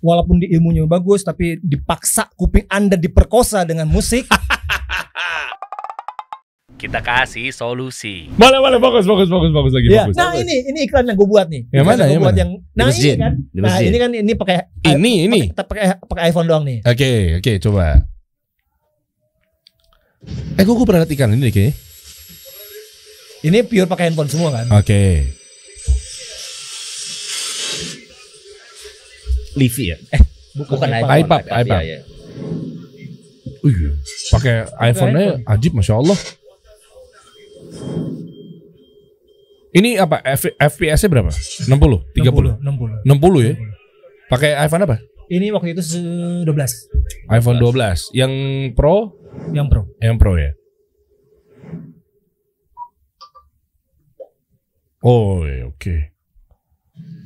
walaupun di ilmunya bagus tapi dipaksa kuping Anda diperkosa dengan musik. Kita kasih solusi. Boleh, boleh, bagus, bagus, bagus, bagus lagi, Ya, bagus. Nah ini ini iklan yang gue buat nih. Yang Iklan mana, yang buat mana? yang nah ini kan. Nah ini kan ini pakai Ini, ini. pakai pakai pakai iPhone doang nih. Oke, oke, coba. Eh, kok gue pernah liat ikan ini deh kayaknya. Ini pure pakai handphone semua kan. Oke. Livi ya? Bukan, Bukan iPhone. iPhone. iPad, iPad, iPad. iya, iya. Wih, pakai iPhone-nya ajib, masya Allah. Ini apa? F- FPS-nya berapa? 60, 30, 60. 60 ya? Pakai iPhone apa? Ini waktu itu se- 12 iPhone 12. Yang Pro? yang Pro. Yang Pro ya. Oh, iya, oke.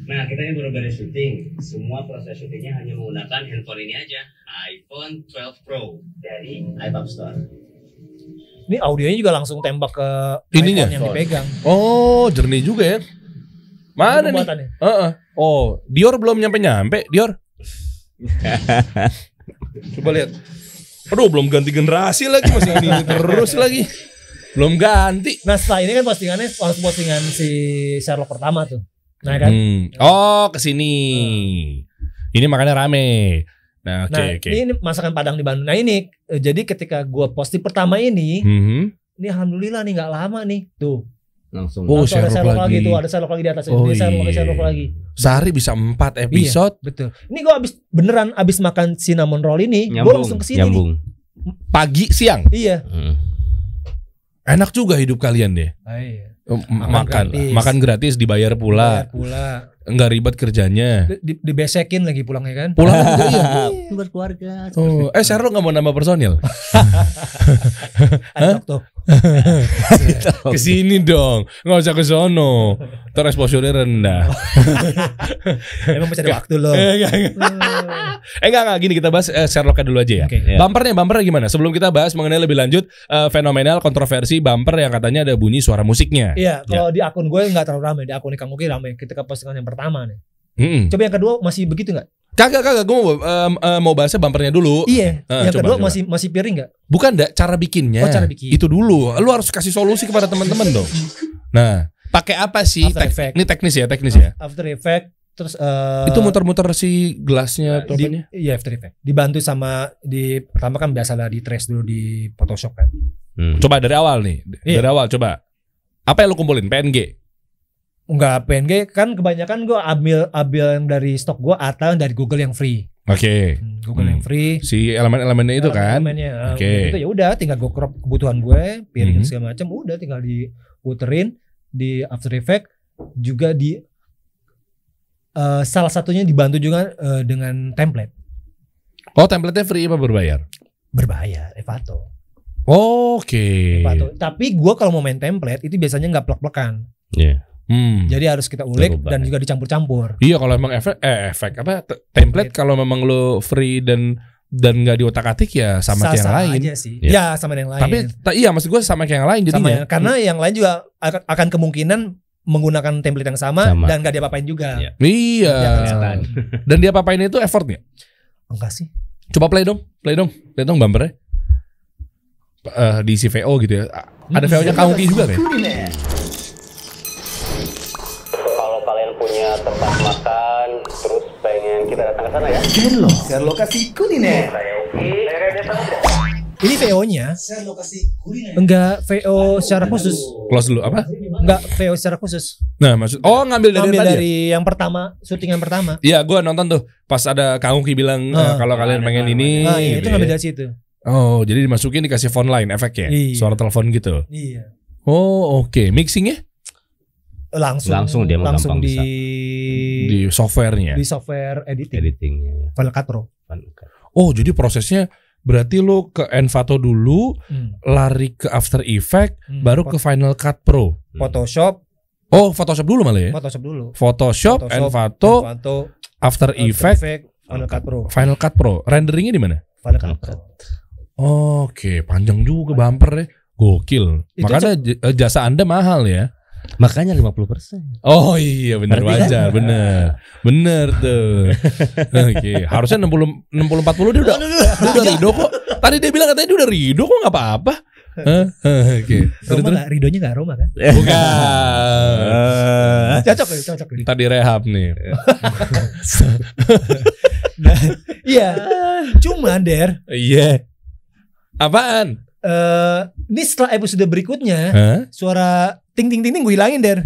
Nah, kita ini baru beres syuting. Semua proses syutingnya hanya menggunakan handphone ini aja. iPhone 12 Pro dari iPad Store. Ini audionya juga langsung tembak ke Ininya? iPhone yang dipegang. Oh, jernih juga ya. Mana nih? Pembuatannya. Heeh. Oh, Dior belum nyampe-nyampe, Dior. Coba lihat. Aduh, belum ganti generasi lagi masih ini terus lagi. Belum ganti. Nah setelah ini kan postingannya pas postingan si Sherlock pertama tuh. Nah kan. Hmm. Oh, ke sini. Ini makanya rame. Nah, oke nah oke. ini masakan Padang di Bandung. Nah ini eh, jadi ketika gua posting pertama ini, Mhm. ini alhamdulillah nih nggak lama nih. Tuh. Langsung. Oh, Langsung ada Sherlock lagi. lagi. tuh, ada Sherlock lagi di atas. Oh, ini Sherlock lagi, iya. Lagi. Sehari bisa 4 episode. Betul. Ini gua abis beneran abis makan cinnamon roll ini, gua Nyambung. langsung ke sini nih. Nyambung. Pagi, siang. Iya. Hmm. Enak juga hidup kalian deh. Ah, iya. M- Makan makan gratis. makan gratis dibayar pula. Bayar pula. Enggak ribet kerjanya. Di, di- dibesekin lagi pulangnya kan. Pulang juga iya. Buat keluarga. Oh, eh Sherlock nggak mau nambah personil? Ada tuh. Ke sini dong, nggak usah ke sono. Ntar exposure-nya rendah. Emang ada waktu loh. Eh, enggak, enggak. Eh, enggak, enggak. Gini kita bahas eh, Sherlocknya dulu aja ya. Oke. Ya. Bumpernya, bumpernya gimana? Sebelum kita bahas mengenai lebih lanjut eh, fenomenal kontroversi bumper yang katanya ada bunyi suara musiknya. Iya, kalau di akun gue nggak terlalu ramai, di akun Kang Uki ramai. Ketika postingan yang pertama nih. Mm-mm. Coba yang kedua masih begitu nggak? Kagak, kagak. Gue mau, eh, mau bahasnya bumpernya dulu. Iya. Eh, yang coba, kedua coba. masih masih piring nggak? Bukan dak cara bikinnya. Oh, cara bikin. Itu dulu. Lu harus kasih solusi kepada teman-teman dong. Nah, pakai apa sih? After Tek- Effect. Ini teknis ya, teknis ya. After Effect terus eh, Itu muter-muter si gelasnya atau di, apanya? iya After Effect. Dibantu sama di pertama kan biasalah di trace dulu di Photoshop kan. Hmm. Coba dari awal nih. Iya. Dari awal coba. Apa yang lu kumpulin? PNG. Enggak PNG kan kebanyakan gue ambil ambil yang dari stok gue atau yang dari Google yang free. Oke. Hmm, Google Hmm. yang free. Si elemen-elemennya itu kan. Elemennya, Oke. eh, Itu ya udah tinggal gue crop kebutuhan gue, piring Mhm. segala macam, udah tinggal diputerin di After Effect juga di eh, salah satunya dibantu juga eh, dengan template Oh, template-nya free apa berbayar? berbayar Evato. Oke. Evato. Tapi gue kalau mau main template itu biasanya nggak plek-plekan. Iya. Hmm. Jadi harus kita ulik Berubah, dan ya. juga dicampur-campur. Iya kalau emang efek eh efek apa te- template kalau memang lu free dan dan nggak diotak-atik ya sama kayak yang lain. aja sih. Iya. Ya sama yang lain. Tapi ta- iya maksud gue sama kayak yang lain sama jadinya. yang- karena yang lain juga akan, akan kemungkinan menggunakan template yang sama, Sama. dan gak diapa-apain juga. Iya. Iya. Ya, kelihatan. Dan dia papain itu effort nggak? Enggak sih. Coba play dong, play dong, play dong bumpernya. Eh diisi VO gitu ya. Ada VO-nya Kauki juga kan? Tempat makan, terus pengen kita datang ke sana ya. Ini VO-nya enggak VO secara khusus. Close dulu apa? Enggak VO secara khusus. Nah maksud oh ngambil dari Ambil tadi. ya? dari yang pertama, syutingan pertama. Iya, gue nonton tuh pas ada Kauki bilang eh, Ah. kalau kalian pengen ini. Nah, iya, itu ngambil dari situ. Oh, jadi dimasukin dikasih phone line efeknya, Iya. suara telepon gitu. Iya. Oh, oke. Mixingnya Langsung Langsung dia langsung gampang di, bisa. Di softwarenya. di software editing. Editingnya. ya. Final Cut Pro. Oh, jadi prosesnya berarti lu ke Envato dulu, Hmm. lari ke After Effect, Hmm. baru ke Final Cut Pro. Photoshop, Oh, Photoshop dulu malah ya? Photoshop dulu. Photoshop, Photoshop, Envato, Envato, After After Effect, Effect, Final Cut Pro. Final Cut Pro. Renderingnya di mana? Final Cut Pro. Oke, panjang juga bumper ya. Gokil. Itu Makanya eh, jasa Anda mahal ya. Makanya 50%. Oh iya benar kan- wajar, bener. Bener tuh. Oke, harusnya 60 60 40 dia udah dia udah ridho kok. Tadi dia bilang katanya dia udah ridho kok nggak apa-apa. Hah? Oke. Terus Roma terus gak, Ridonya gak Roma kan? bukan. Cocok ya, cocok ya. Tadi rehab nih. Nah, iya. Cuma Der, Iya. Apaan? Eh ini setelah episode berikutnya Hah? suara ting ting ting ting gue hilangin Der.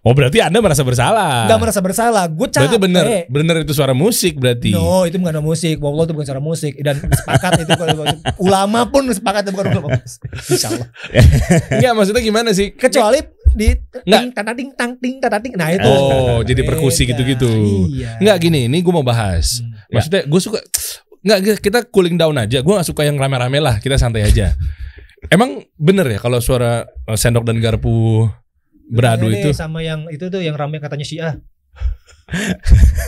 Oh berarti Anda merasa bersalah. Gak merasa bersalah, gue capek. Berarti bener bener itu suara musik berarti. No, itu bukan musik. Wallah itu bukan suara musik dan sepakat itu kalau- ulama pun sepakat itu bukan ulama. Insyaallah. Enggak maksudnya gimana sih? Kecuali di ting tata ting tang ting tata ting. Nah, itu. Oh, jadi perkusi gitu-gitu. Iya. Enggak gini, ini gue mau bahas. Hmm. Maksudnya gue suka Enggak, kita cooling down aja. Gue gak suka yang rame-rame lah. Kita santai aja. Emang bener ya kalau suara eh, sendok dan garpu beradu Ini itu? sama yang itu tuh yang rame katanya Syiah.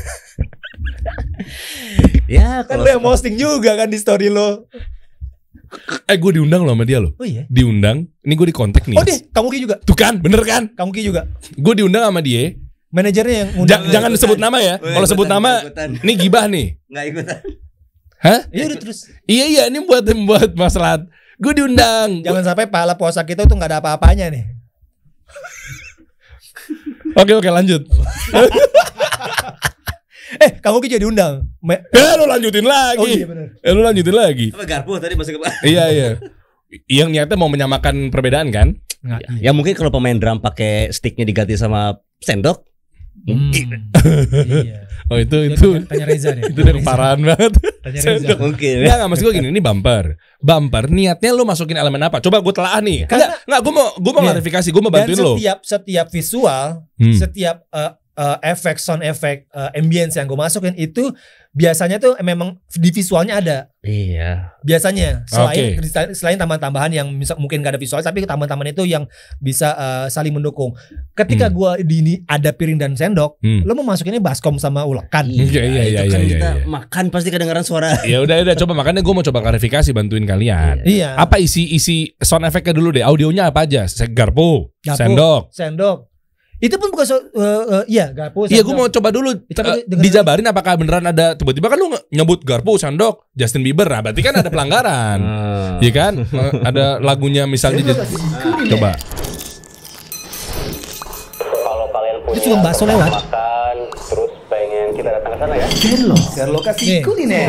Ya Kan lo yang posting juga kan di story lo. Eh gue diundang loh sama dia loh. Oh iya. Diundang. Ini gue di kontak nih. Oh deh, kamu Ki juga. Tuh kan, bener kan? Kamu Ki juga. Gue diundang sama dia. Manajernya yang Ja- ngundang. jangan sebut nama ya. Kalau sebut nama, ini gibah nih. Enggak ikutan. Hah? Iya udah terus. Iya iya, ini buat buat masalah. Gue diundang. Jangan sampai pahala puasa kita tuh nggak ada apa-apanya nih. Oke oke lanjut. Eh, kamu Ki jadi undang. Me- Eh lu lanjutin lagi. oh iya benar. Eh lu lanjutin lagi. Apa garpu tadi masuk ke iya iya. Yang niatnya mau menyamakan perbedaan kan? Nggak, Ya, iya. ya mungkin kalau pemain drum pakai sticknya diganti sama sendok, mungkin. Hmm, iya. Oh itu Itu itu tanya, tanya Reza deh. itu udah keparahan banget. Tanya Reza. mungkin. Enggak enggak maksud gue gini, ini bumper. Bumper niatnya lu masukin elemen apa? Coba gue telaah nih. Karena- enggak, enggak gue mau gue mau Iya. klarifikasi, gue mau Dan bantuin lo. setiap setiap visual, Hmm. setiap eh, eh, efek sound efek eh, ambience yang gue masukin itu biasanya tuh memang di visualnya ada. Iya. Biasanya selain Oke. selain tambahan-tambahan yang misal, mungkin gak ada visual tapi tambahan-tambahan itu yang bisa eh, saling mendukung. Ketika Hmm. gua di ini ada piring dan sendok, Hmm. lo mau masukinnya baskom sama ulekan. Iya, iya, iya, itu kan iya, kita iya. makan pasti kedengaran suara. Ya udah udah coba makanya gue mau coba klarifikasi bantuin kalian. Iya. Apa isi isi sound efeknya dulu deh? Audionya apa aja? Garpu, Garpu. sendok. Sendok. Itu pun bukan so, eh, eh, iya garpu. Iya, gue mau coba dulu Tapi eh, dengerin- dijabarin apakah beneran ada tiba-tiba kan lu nge- nyebut garpu, sendok, Justin Bieber, nah berarti kan ada pelanggaran. Iya kan? Eh, ada lagunya misalnya di- coba. Kalau kalian punya Itu cuma bakso lewat. makan terus pengen kita datang ke sana ya. Nih,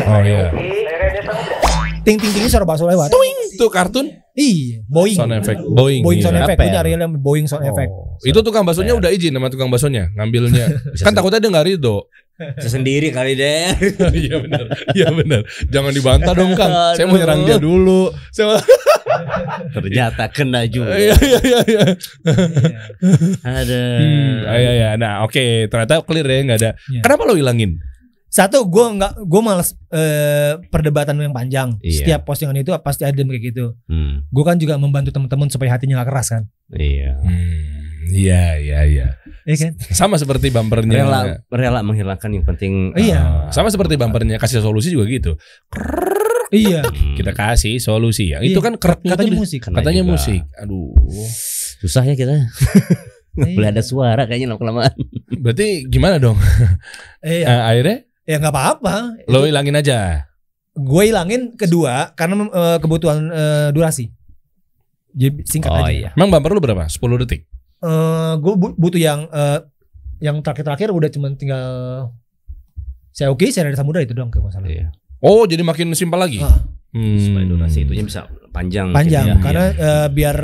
Oh iya. Ting ting ting suara bakso lewat. Itu kartun Iya, Boeing. sound effect, Boeing. Boeing iya. sound effect. Apa Gue ya? nyari yang Boeing sound effect. Oh, itu tukang baksonya udah izin sama tukang baksonya ngambilnya. Kan takutnya dia nggak ridho. Sendiri kali deh. Iya benar. Iya benar. Jangan dibantah dong Kang. Saya mau nyerang dia dulu. Saya Ternyata kena juga. Iya iya iya iya. Ada. Hmm, iya iya. Nah, oke, ternyata clear ya nggak ada. Iya. Kenapa lo hilangin? Satu, gue nggak, gue malas eh, perdebatan yang panjang. Iya. Setiap postingan itu pasti ada yang kayak gitu. Hmm, Gue kan juga membantu teman-teman supaya hatinya gak keras kan. iya. Hmm, iya iya iya. Iya kan? Sama seperti bumpernya. Rela rela menghilangkan yang penting. Iya. Ah, sama seperti bumpernya kasih solusi juga gitu. iya. Hmm, Kita kasih solusi ya. Iya, Itu kan keretnya katanya tuh- musik. Katanya juga. musik. Aduh. Susah ya kita. Iya. Boleh ada suara kayaknya lama kelamaan. Berarti gimana dong? Iya. Eh, akhirnya Ya nggak apa-apa. lo hilangin aja. Gue hilangin kedua karena eh, kebutuhan eh, durasi. Jadi singkat Oh aja. iya. Emang bumper lu berapa? 10 detik. Eh, gue bu- butuh yang eh, yang terakhir-terakhir udah cuma tinggal saya oke, saya ada samudra itu dong ke masalah. Iya. Oh, jadi makin simpel lagi. Ah. Hmm. Supaya durasi itunya bisa panjang. Panjang Iya, karena eh, biar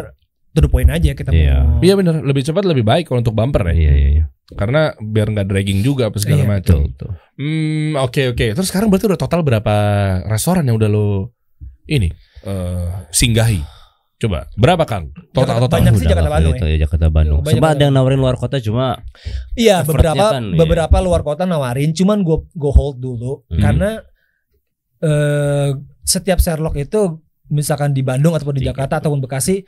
to the point aja kita Iya. mau. Iya bener, lebih cepat lebih baik kalau untuk bumper ya. Iya iya iya. Karena biar nggak dragging juga apa segala Iya, macam. Betul betul. Hmm, oke oke. Terus sekarang berarti udah total berapa restoran yang udah lo ini eh singgahi? Coba berapa Kang? Total Jakarta- total. banyak sih Udah Jakarta Bandung itu ya Jakarta Bandung. Banyak Sempat ada yang nawarin luar kota cuma Iya beberapa kan, iya. beberapa luar kota nawarin, cuman gue gue hold dulu Hmm. karena eh setiap Sherlock itu misalkan di Bandung ataupun di. Jakarta ataupun Bekasi,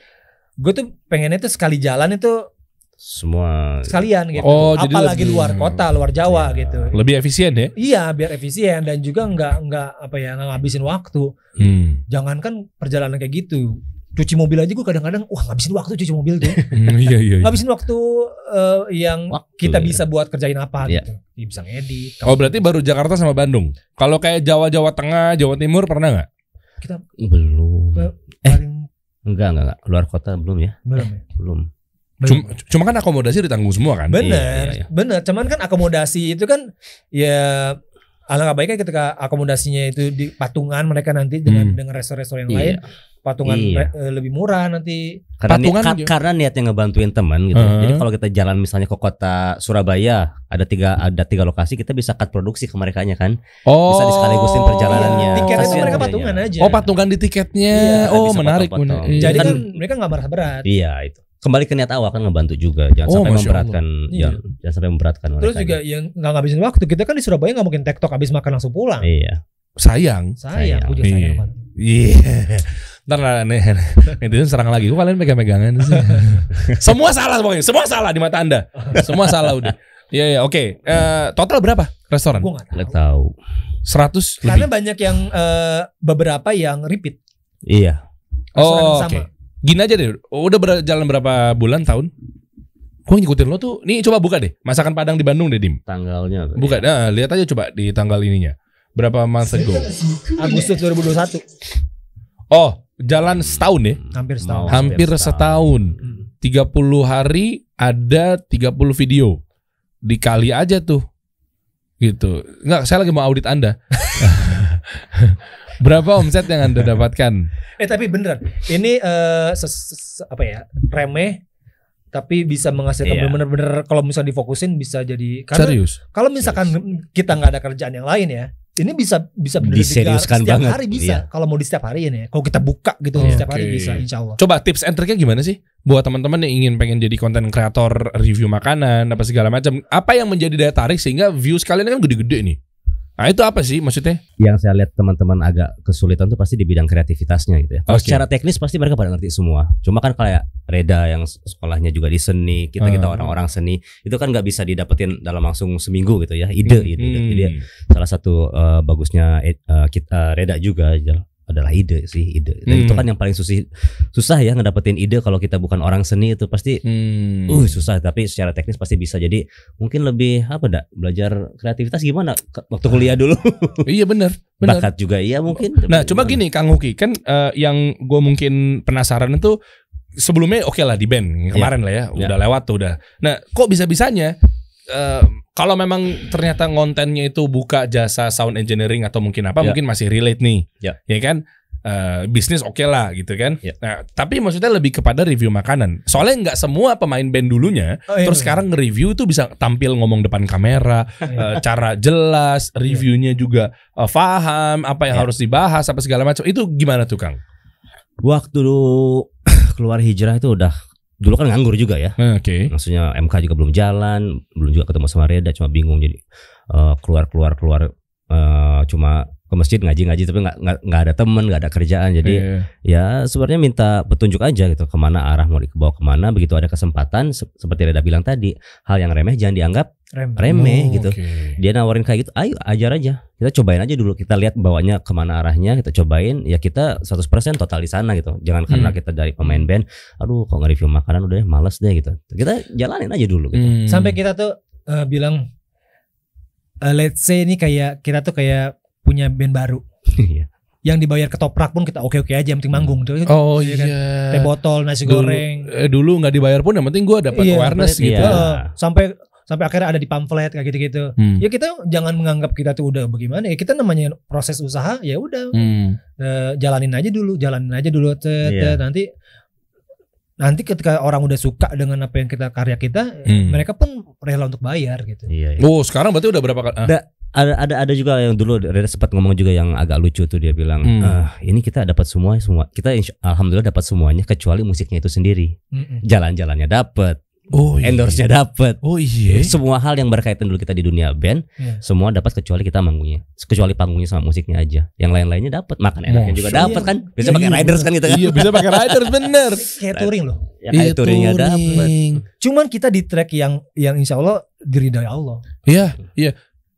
gue tuh pengennya tuh sekali jalan itu semua sekalian gitu. Oh, jadi Apalagi lebih- luar kota, luar Jawa Iya. gitu. Lebih efisien ya? Iya, biar efisien dan juga nggak nggak apa ya nggak ngabisin waktu. Hmm. Jangankan perjalanan kayak gitu, cuci mobil aja gue kadang-kadang wah ngabisin waktu cuci mobil tuh Hmm, iya iya. iya. ngabisin waktu eh, yang Waktu, kita ya. bisa buat kerjain apa Iya. gitu Ya, bisa ngedit Oh berarti baru Jakarta sama Bandung. Kalau kayak Jawa Jawa Tengah, Jawa Timur pernah nggak? kita Belum. Be- Eh. paling Enggak, enggak, enggak. Luar kota belum ya? belum ya Belum. Cuma, cuma kan akomodasi ditanggung semua kan? bener Iya, iya, iya. bener cuman kan akomodasi itu kan ya alangkah baiknya ketika akomodasinya itu di patungan mereka nanti dengan Hmm. dengan restoran-restoran yang Iya. lain patungan Iya. re- eh, lebih murah nanti Karena, ni- Patungan ka- juga. karena niatnya ngebantuin teman gitu. Heeh. Jadi kalau kita jalan misalnya ke kota Surabaya, ada tiga ada tiga lokasi, kita bisa cut produksi ke mereka kan. Oh. Bisa disekaligusin perjalanannya. Iya, tiketnya itu mereka patungan aja Oh patungan di tiketnya. Iya, oh menarik. potong-potong. benar. Iya. jadi Kan- kan mereka nggak merasa berat Iya itu. Kembali ke niat awal kan ngebantu juga. Jangan Oh, sampai Masya memberatkan. Allah. Jangan, jangan sampai memberatkan terus mereka. juga yang nggak ngabisin waktu kita kan di Surabaya nggak mungkin tektok habis makan langsung pulang Iya. sayang. sayang Sayang. aku juga sayang Iya. banget. Iya. Ntar lah nih netizen serang lagi. Kok kalian pegang-pegangan sih? Semua salah pokoknya. Semua salah di mata anda. Semua salah udah. Iya iya oke. Eh, total berapa restoran? gue nggak tahu. 100 karena lebih. banyak yang eh, beberapa yang repeat Iya. restoran Oh, oke. sama Gini aja deh. Udah berjalan berapa bulan tahun? Gue ngikutin lo tuh. Nih coba buka deh. Masakan Padang di Bandung deh Dim. Tanggalnya. Buka. Nah, lihat aja coba di tanggal ininya. Berapa months ago? Agustus 2021 Oh, jalan setahun ya? hampir Mau setahun Hampir setahun. Hmm. 30 hari ada 30 video. Dikali aja tuh. Gitu. Enggak, saya lagi mau audit Anda. Berapa omset yang Anda dapatkan? Eh tapi beneran, ini eh, ses- ses- apa ya remeh, tapi bisa menghasilkan Iya. bener-bener kalau misalnya difokusin bisa jadi karena Serius? kalau misalkan kita nggak ada kerjaan yang lain ya, ini bisa bisa bener Diseriuskan setiap banget, hari bisa. iya. Kalau mau di setiap hari ini, ya. kalau kita buka gitu setiap hari bisa, insya Allah. Coba tips and triknya gimana sih? Buat teman-teman yang ingin pengen jadi konten kreator review makanan apa segala macam. Apa yang menjadi daya tarik sehingga views kalian kan gede-gede nih? Nah itu apa sih maksudnya? Yang saya lihat teman-teman agak kesulitan tuh pasti di bidang kreativitasnya gitu ya. Kalau Oke. secara teknis pasti mereka pada ngerti semua. Cuma kan kayak Reda yang sekolahnya juga di seni, kita kita Hmm. orang-orang seni itu kan nggak bisa didapetin dalam langsung seminggu gitu ya. Ide, ide, ide. Hmm. Jadi salah satu eh, bagusnya eh, eh, kita Reda juga adalah ide sih ide. Hmm. Dan itu kan yang paling susah susah ya ngedapetin ide kalau kita bukan orang seni itu pasti Hmm. uh susah tapi secara teknis pasti bisa jadi mungkin lebih apa dak belajar kreativitas gimana waktu kuliah dulu iya benar, benar. bakat juga iya mungkin Nah, gimana? gini Kang Huki, kan eh, yang gue mungkin penasaran itu sebelumnya oke lah di band yang kemarin lah ya, Ya. udah lewat tuh udah. Nah, kok bisa bisanya kalau memang ternyata kontennya itu buka jasa sound engineering atau mungkin apa, Ya. mungkin masih relate nih, Ya. kan? Eh, bisnis oke lah gitu kan. Ya. Nah, tapi maksudnya lebih kepada review makanan. Soalnya nggak semua pemain band dulunya Oh, iya, terus bener. sekarang nge-review itu bisa tampil ngomong depan kamera, Iya. eh, cara jelas, reviewnya juga eh, paham apa yang Ya. harus dibahas apa segala macam. Itu gimana tuh Kang? waktu dulu keluar hijrah itu udah dulu kan nganggur juga ya Oke. maksudnya MK juga belum jalan belum juga ketemu sama Reda cuma bingung jadi eh, keluar keluar keluar eh, cuma ke masjid ngaji-ngaji tapi nggak nggak ada temen nggak ada kerjaan jadi Iya. ya sebenarnya minta petunjuk aja gitu ke mana arah mau dibawa ke mana begitu ada kesempatan se- seperti Reda bilang tadi hal yang remeh jangan dianggap Rem. remeh Oh, gitu oke. dia nawarin kayak gitu ayo ajar aja kita cobain aja dulu kita lihat bawanya ke mana arahnya kita cobain ya kita 100% total di sana gitu jangan karena Hmm. kita dari pemain band aduh kok nge-review makanan udah deh males deh gitu kita jalanin aja dulu gitu Hmm. Sampai kita tuh eh, bilang, eh, let's say ini kayak kita tuh kayak punya band baru, Iya. yang dibayar ketoprak pun kita oke oke aja, yang penting manggung. Tuh, Oh Iya kan? iya. Teh botol, nasi Dulu- goreng, Eh, dulu nggak dibayar pun yang penting gue dapat Iya, awareness iya. gitu. Heeh, sampai sampai akhirnya ada di pamflet kayak gitu-gitu. Hmm. Ya kita jangan menganggap kita tuh udah bagaimana ya kita namanya proses usaha ya udah Hmm. eh, jalanin aja dulu, jalanin aja dulu Tet, tet. nanti nanti ketika orang udah suka dengan apa yang kita karya kita, Hmm. mereka pun rela untuk bayar gitu. Iya, iya. Oh sekarang berarti udah berapa kali? Ah. Da- ada ada ada juga yang dulu Reda sempat ngomong juga yang agak lucu tuh dia bilang Hmm. "Ah, ini kita dapat semua semua kita insya- alhamdulillah dapat semuanya kecuali musiknya itu sendiri Mm-mm. jalan-jalannya dapat Oh iya. endorse-nya dapat Oh iya. semua hal yang berkaitan dulu kita di dunia band Iya. semua dapat kecuali kita manggungnya kecuali panggungnya sama musiknya aja yang lain-lainnya dapat makan enaknya juga Masa? dapat kan bisa Iya, pakai iya, riders kan gitu kan Iya bisa pakai riders bener. Kayak touring loh. ya kayak touringnya dapat. Cuman kita di track yang yang insya Allah diridai Allah. Iya, iya.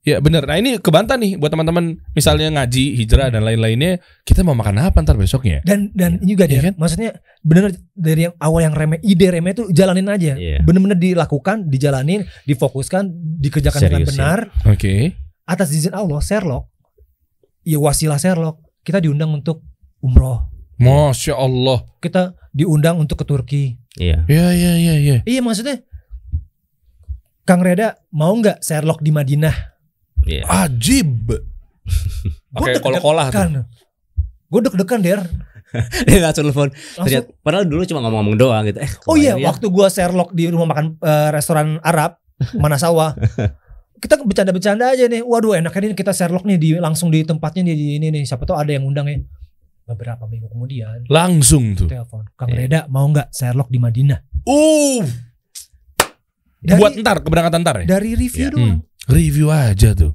Ya bener. Nah ini kebantah nih buat teman-teman misalnya ngaji, hijrah dan lain-lainnya. Kita mau makan apa ntar besoknya? Dan dan ini juga Iya dia, kan? maksudnya bener dari yang awal yang remeh, ide remeh itu jalanin aja. Iya. Bener-bener dilakukan, dijalanin, difokuskan, dikerjakan dengan Serius, ya. benar. Oke. Atas izin Allah, Sherlock, ya wasilah Sherlock, kita diundang untuk umroh. Masya Allah. Kita diundang untuk ke Turki. Iya. Ya ya ya ya. Iya maksudnya, Kang Reda mau nggak Sherlock di Madinah? Iya. Ajib. Oke, kol-kolah tuh. Gue deg-degan der. Dia langsung telepon. Ternyata, padahal dulu cuma ngomong-ngomong doang gitu. Eh, oh iya, ya. waktu gua Sherlock di rumah makan eh, restoran Arab mana sawah. kita bercanda-bercanda aja nih. Waduh, enaknya nih kita Sherlock nih di langsung di tempatnya nih di ini nih. Siapa tahu ada yang undang ya. Beberapa minggu kemudian Langsung tuh. telepon, Kang Iya. Reda mau nggak Sherlock di Madinah? Uh. Dari, Buat ntar keberangkatan ntar ya. dari review Iya. doang. Hmm. Review aja tuh.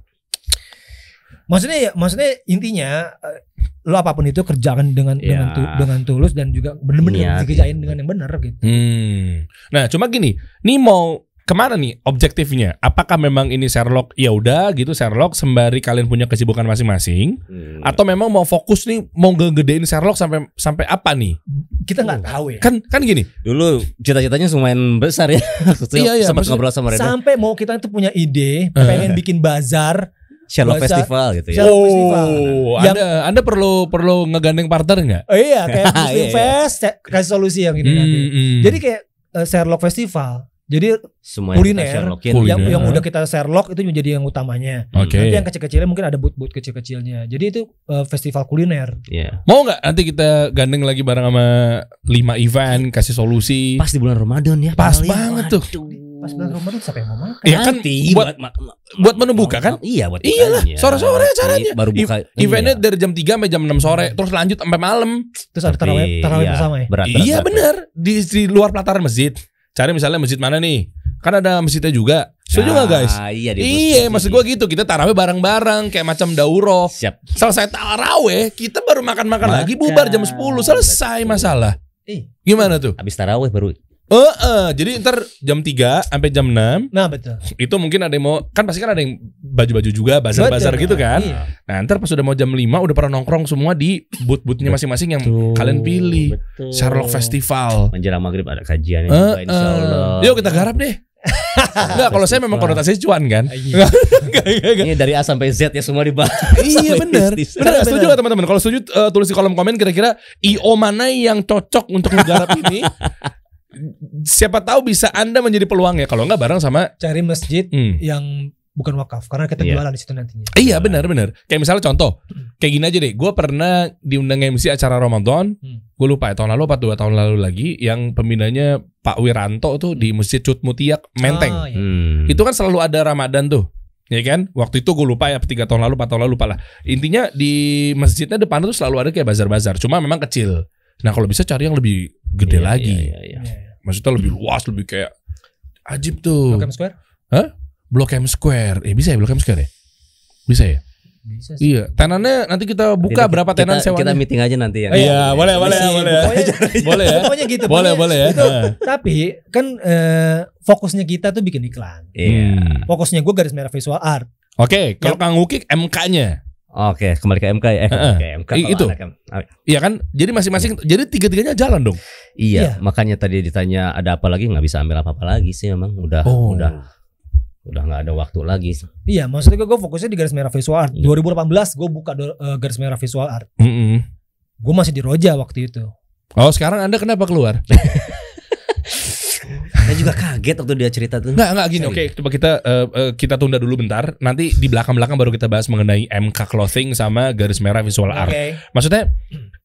Maksudnya ya, maksudnya intinya eh, lo apa pun itu kerjakan dengan Ya. dengan tu- dengan tulus dan juga bener-bener Niat, dikerjain ya. dengan yang benar gitu. Hmm. Nah, cuma gini, nih mau ke mana nih objektifnya? Apakah memang ini Sherlock? Ya udah gitu Sherlock sembari kalian punya kesibukan masing-masing, Hmm. atau memang mau fokus nih mau gedein Sherlock sampai sampai apa nih? Kita nggak tahu ya. Kan kan gini. Dulu cita-citanya lumayan besar ya. Iya, iya, Sempat ngobrol sama Reda. Sampai mau kita itu punya ide, Eh. pengen bikin bazar, Sherlock Bahasa- Festival gitu ya. Sherlock Festival. Oh, Yang- Anda Anda perlu perlu ngegandeng partner nggak? Oh iya kayak Muslim Iya. Fest kasih solusi yang ini nanti. Hmm, hmm. Jadi kayak eh, Sherlock Festival. Jadi Semua Kuliner. yang. Kuliner. yang Iya. yang udah kita Sherlock itu menjadi yang utamanya. Oke. Nanti yang kecil-kecilnya mungkin ada booth-booth kecil-kecilnya. Jadi itu eh, festival kuliner. Iya. Mau nggak nanti kita gandeng lagi bareng sama 5 event kasih solusi? Pas di bulan Ramadan ya. Pas paling. banget tuh. Pas bulan Ramadan siapa yang mau makan? Iya kan Nanti buat ma- ma- buat menu buka kan? Iya buat Iyalah, bukanya. sore-sore acaranya. Baru buka. Eventnya iya. dari jam 3 sampai jam 6 sore, terus lanjut sampai malam. Terus ada tarawih tarawih iya, bersama ya. Berat, berat, iya berat. bener di, di luar pelataran masjid. Cari misalnya masjid mana nih? Kan ada masjidnya juga. Setuju nggak guys? Ah, iya, di Iya, masjid. maksud gua gitu. Kita tarawih bareng-bareng kayak macam dauro. Siap. Selesai tarawih, kita baru makan-makan Makan. lagi bubar jam 10. Selesai Betul. masalah. Ih. Gimana tuh? Habis tarawih baru Eh, eh, jadi ntar jam 3 sampai jam 6 Nah betul. itu mungkin ada yang mau kan pasti kan ada yang baju-baju juga bazar-bazar Betul. gitu kan. Iya. Nah, ntar pas udah mau jam 5 udah pernah nongkrong semua di booth-boothnya masing-masing yang kalian pilih. Betul. Sherlock Festival. Menjelang maghrib ada kajiannya Eh, juga insya eh. Allah. Yuk kita garap deh. Enggak, kalau saya memang konotasinya cuan kan. Iya. Enggak, enggak, enggak. Ini dari A sampai Z ya semua dibahas. Iya benar. Benar setuju gak teman-teman? Kalau setuju eh, tulis di kolom komen kira-kira IO mana yang cocok untuk menggarap ini. Siapa tahu bisa Anda menjadi peluang ya. Kalau enggak bareng sama Cari masjid hmm. yang bukan wakaf karena kita Iya. jualan di situ nantinya. Iya benar benar. Kayak misalnya contoh, kayak gini aja deh. Gue pernah diundang MC acara Ramadan. Hmm. Gue lupa ya tahun lalu apa dua tahun lalu lagi. Yang pembinanya Pak Wiranto tuh di Masjid Cut Mutiak Menteng. Ah, iya. Hmm. Itu kan selalu ada Ramadan tuh. Ya kan? Waktu itu gue lupa ya tiga tahun lalu, empat tahun lalu lupa lah. Intinya di masjidnya depan tuh selalu ada kayak bazar-bazar. Cuma memang kecil. Nah kalau bisa cari yang lebih gede Iya, lagi. iya, iya, iya. Iya. Maksudnya lebih luas, lebih kayak ajib tuh. Blok M Square? Blok M Square. Eh bisa ya Blok M Square ya? Bisa ya? Bisa sih. Iya. Tenannya nanti kita buka Tidak, berapa tenan sewanya. Kita meeting aja nanti ya. Iya, boleh, boleh, boleh. Pokoknya, boleh ya? pokoknya gitu. Boleh, boleh ya. itu. Nah. Tapi kan eh, fokusnya kita tuh bikin iklan. Iya. Hmm. Fokusnya gue garis merah visual art. Oke, kalau Kang Ukik MK-nya. Oke, kembali ke MK ya. Eh, ke MK. Itu. anak ah, Iya kan? Jadi masing-masing jadi tiga-tiganya jalan dong. Iya, Iya. makanya tadi ditanya ada apa lagi nggak bisa ambil apa-apa lagi sih memang udah Oh. udah udah nggak ada waktu lagi. Iya, maksudnya gue, fokusnya di garis merah visual art. Iya. 2018 gue buka do- eh, garis merah visual art. Mm-mm. Gue masih di Roja waktu itu. Oh, sekarang Anda kenapa keluar? Saya juga kaget waktu dia cerita tuh. Enggak, enggak gini. Oke, coba kita eh, eh, kita tunda dulu bentar. Nanti di belakang-belakang baru kita bahas mengenai MK clothing sama garis merah visual art. Maksudnya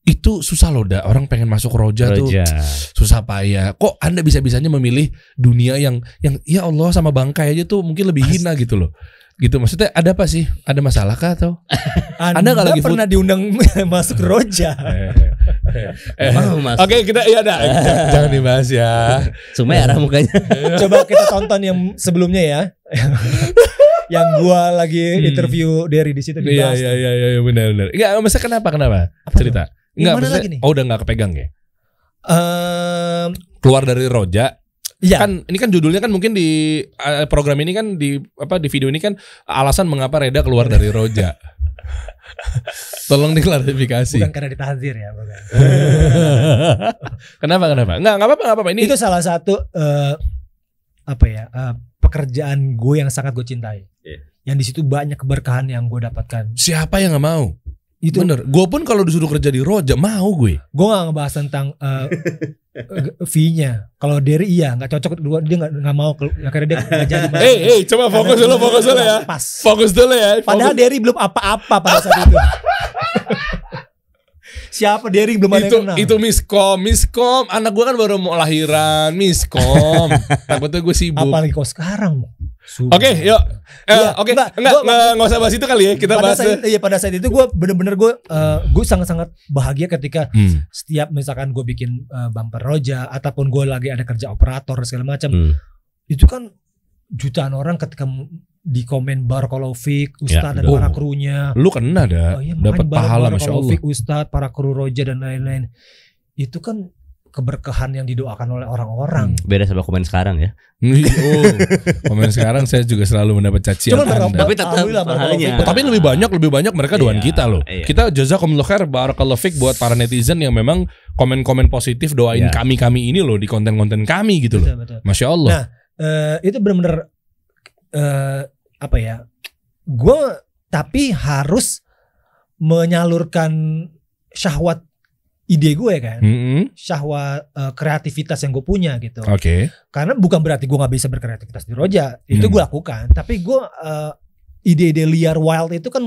itu susah loh, dah. Orang pengen masuk roja, tuh Roja. susah payah. Kok Anda bisa-bisanya memilih dunia yang yang ya Allah sama bangkai aja tuh mungkin lebih hina gitu loh. Gitu maksudnya ada apa sih? Ada masalah kah atau? Anda, nggak lagi pernah diundang masuk Roja. Eh, mas. Oke, kita ya dah. Jangan- dibahas ya. Cuma arah mukanya. Coba kita tonton yang sebelumnya ya. yang gua lagi Hmm. interview Derry di situ Iya dibahas. iya iya iya benar benar. Enggak, masa kenapa kenapa? Apa Cerita. Enggak, mana maksudnya- lagi nih? Oh, udah enggak kepegang ya? Ehm, Keluar dari roja. Iya. Kan ini kan judulnya kan mungkin di eh, program ini kan di apa di video ini kan alasan mengapa Reda keluar dari Roja. Tolong diklarifikasi. Bukan karena ditahdir ya, bukan. Kenapa kenapa? Enggak, enggak apa-apa, enggak apa-apa. Ini itu salah satu eh, apa ya eh, pekerjaan gue yang sangat gue cintai. Iya. Yang di situ banyak keberkahan yang gue dapatkan. siapa yang nggak mau? Itu Bener. Gue pun kalau disuruh kerja di Roja mau gue. gue gak ngebahas tentang eh, fee-nya. Kalau Derry iya nggak cocok dua dia nggak nggak mau akhirnya dia nggak jadi. Eh, eh, coba fokus dulu, fokus dulu ya. Pas. Fokus dulu ya. Padahal Fokus. Derry belum apa-apa pada saat itu. Siapa Derry belum ada itu yang kenal. itu miskom, miskom. Anak gue kan baru mau lahiran, miskom. Takutnya gue sibuk. Apalagi kau sekarang. Oke, yuk. Eh, Iya, Oke, enggak, enggak, gua- enggak, usah bahas itu kali ya. Kita pada bahas. saat iya pada saat itu gue bener-bener gue eh, gue sangat-sangat bahagia ketika Hmm. setiap misalkan gue bikin eh, bumper roja ataupun gue lagi ada kerja operator segala macam Hmm. itu kan jutaan orang ketika di komen Barakolovik, Ustadz dan betul. para krunya Lu kena ada, oh iya dapat pahala masya Allah. Ustadz, para kru roja dan lain-lain itu kan keberkahan yang didoakan oleh orang-orang Beda sama komen sekarang ya. oh, komen sekarang saya juga selalu mendapat cacian Cuman Anda. Bar- Tapi tetap pahalanya. Tapi lebih banyak lebih banyak mereka doain Iya, kita loh. iya. Kita jazakumullah khair barakallahu fik buat para netizen yang memang komen-komen positif doain Iya. kami-kami ini loh di konten-konten kami gitu loh. Betul, betul. Masya Allah. Nah, eh, itu benar-benar eh, apa ya? Gue tapi harus menyalurkan syahwat ide gue kan, Mm-mm. syahwat eh, kreativitas yang gue punya gitu. Oke. Karena bukan berarti gue nggak bisa berkreativitas di Roja, itu Hmm. gue lakukan. Tapi gue eh, ide-ide liar wild itu kan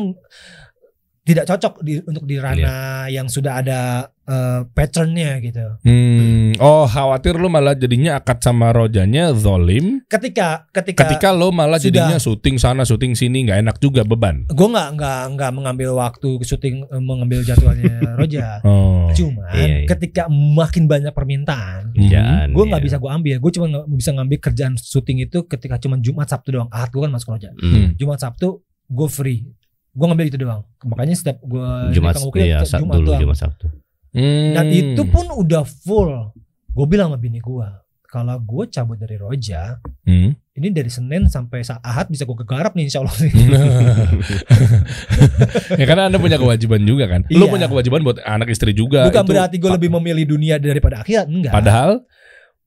tidak cocok di, untuk di ranah yang sudah ada eh, patternnya gitu. Hmm. Oh khawatir lu malah jadinya akad sama rojanya zolim. Ketika ketika, Ketika lo malah sudah- jadinya syuting sana syuting sini nggak enak juga beban. gue nggak nggak nggak mengambil waktu syuting eh, mengambil jadwalnya Roja. Oh. Cuman Iya, iya. ketika makin banyak permintaan. Kerjaan. gue nggak iya. bisa gue ambil. Gue cuma bisa ngambil kerjaan syuting itu ketika cuma Jumat Sabtu doang. Ahad gue kan masuk Roja. Hmm. Jumat Sabtu gue free. Gue ngambil itu doang. Makanya setiap gue Jumat iya, Sab- dulu Jumat Sabtu. Hmm. Dan itu pun udah full. Gue bilang sama bini gue, kalau gue cabut dari Roja, Hmm. ini dari Senin sampai sa- Ahad bisa gue kegarap nih Insya Allah. ya karena anda punya kewajiban juga kan. Lu Iya. punya kewajiban buat anak istri juga. Bukan Itu berarti gue lebih memilih dunia daripada akhirat, enggak. Padahal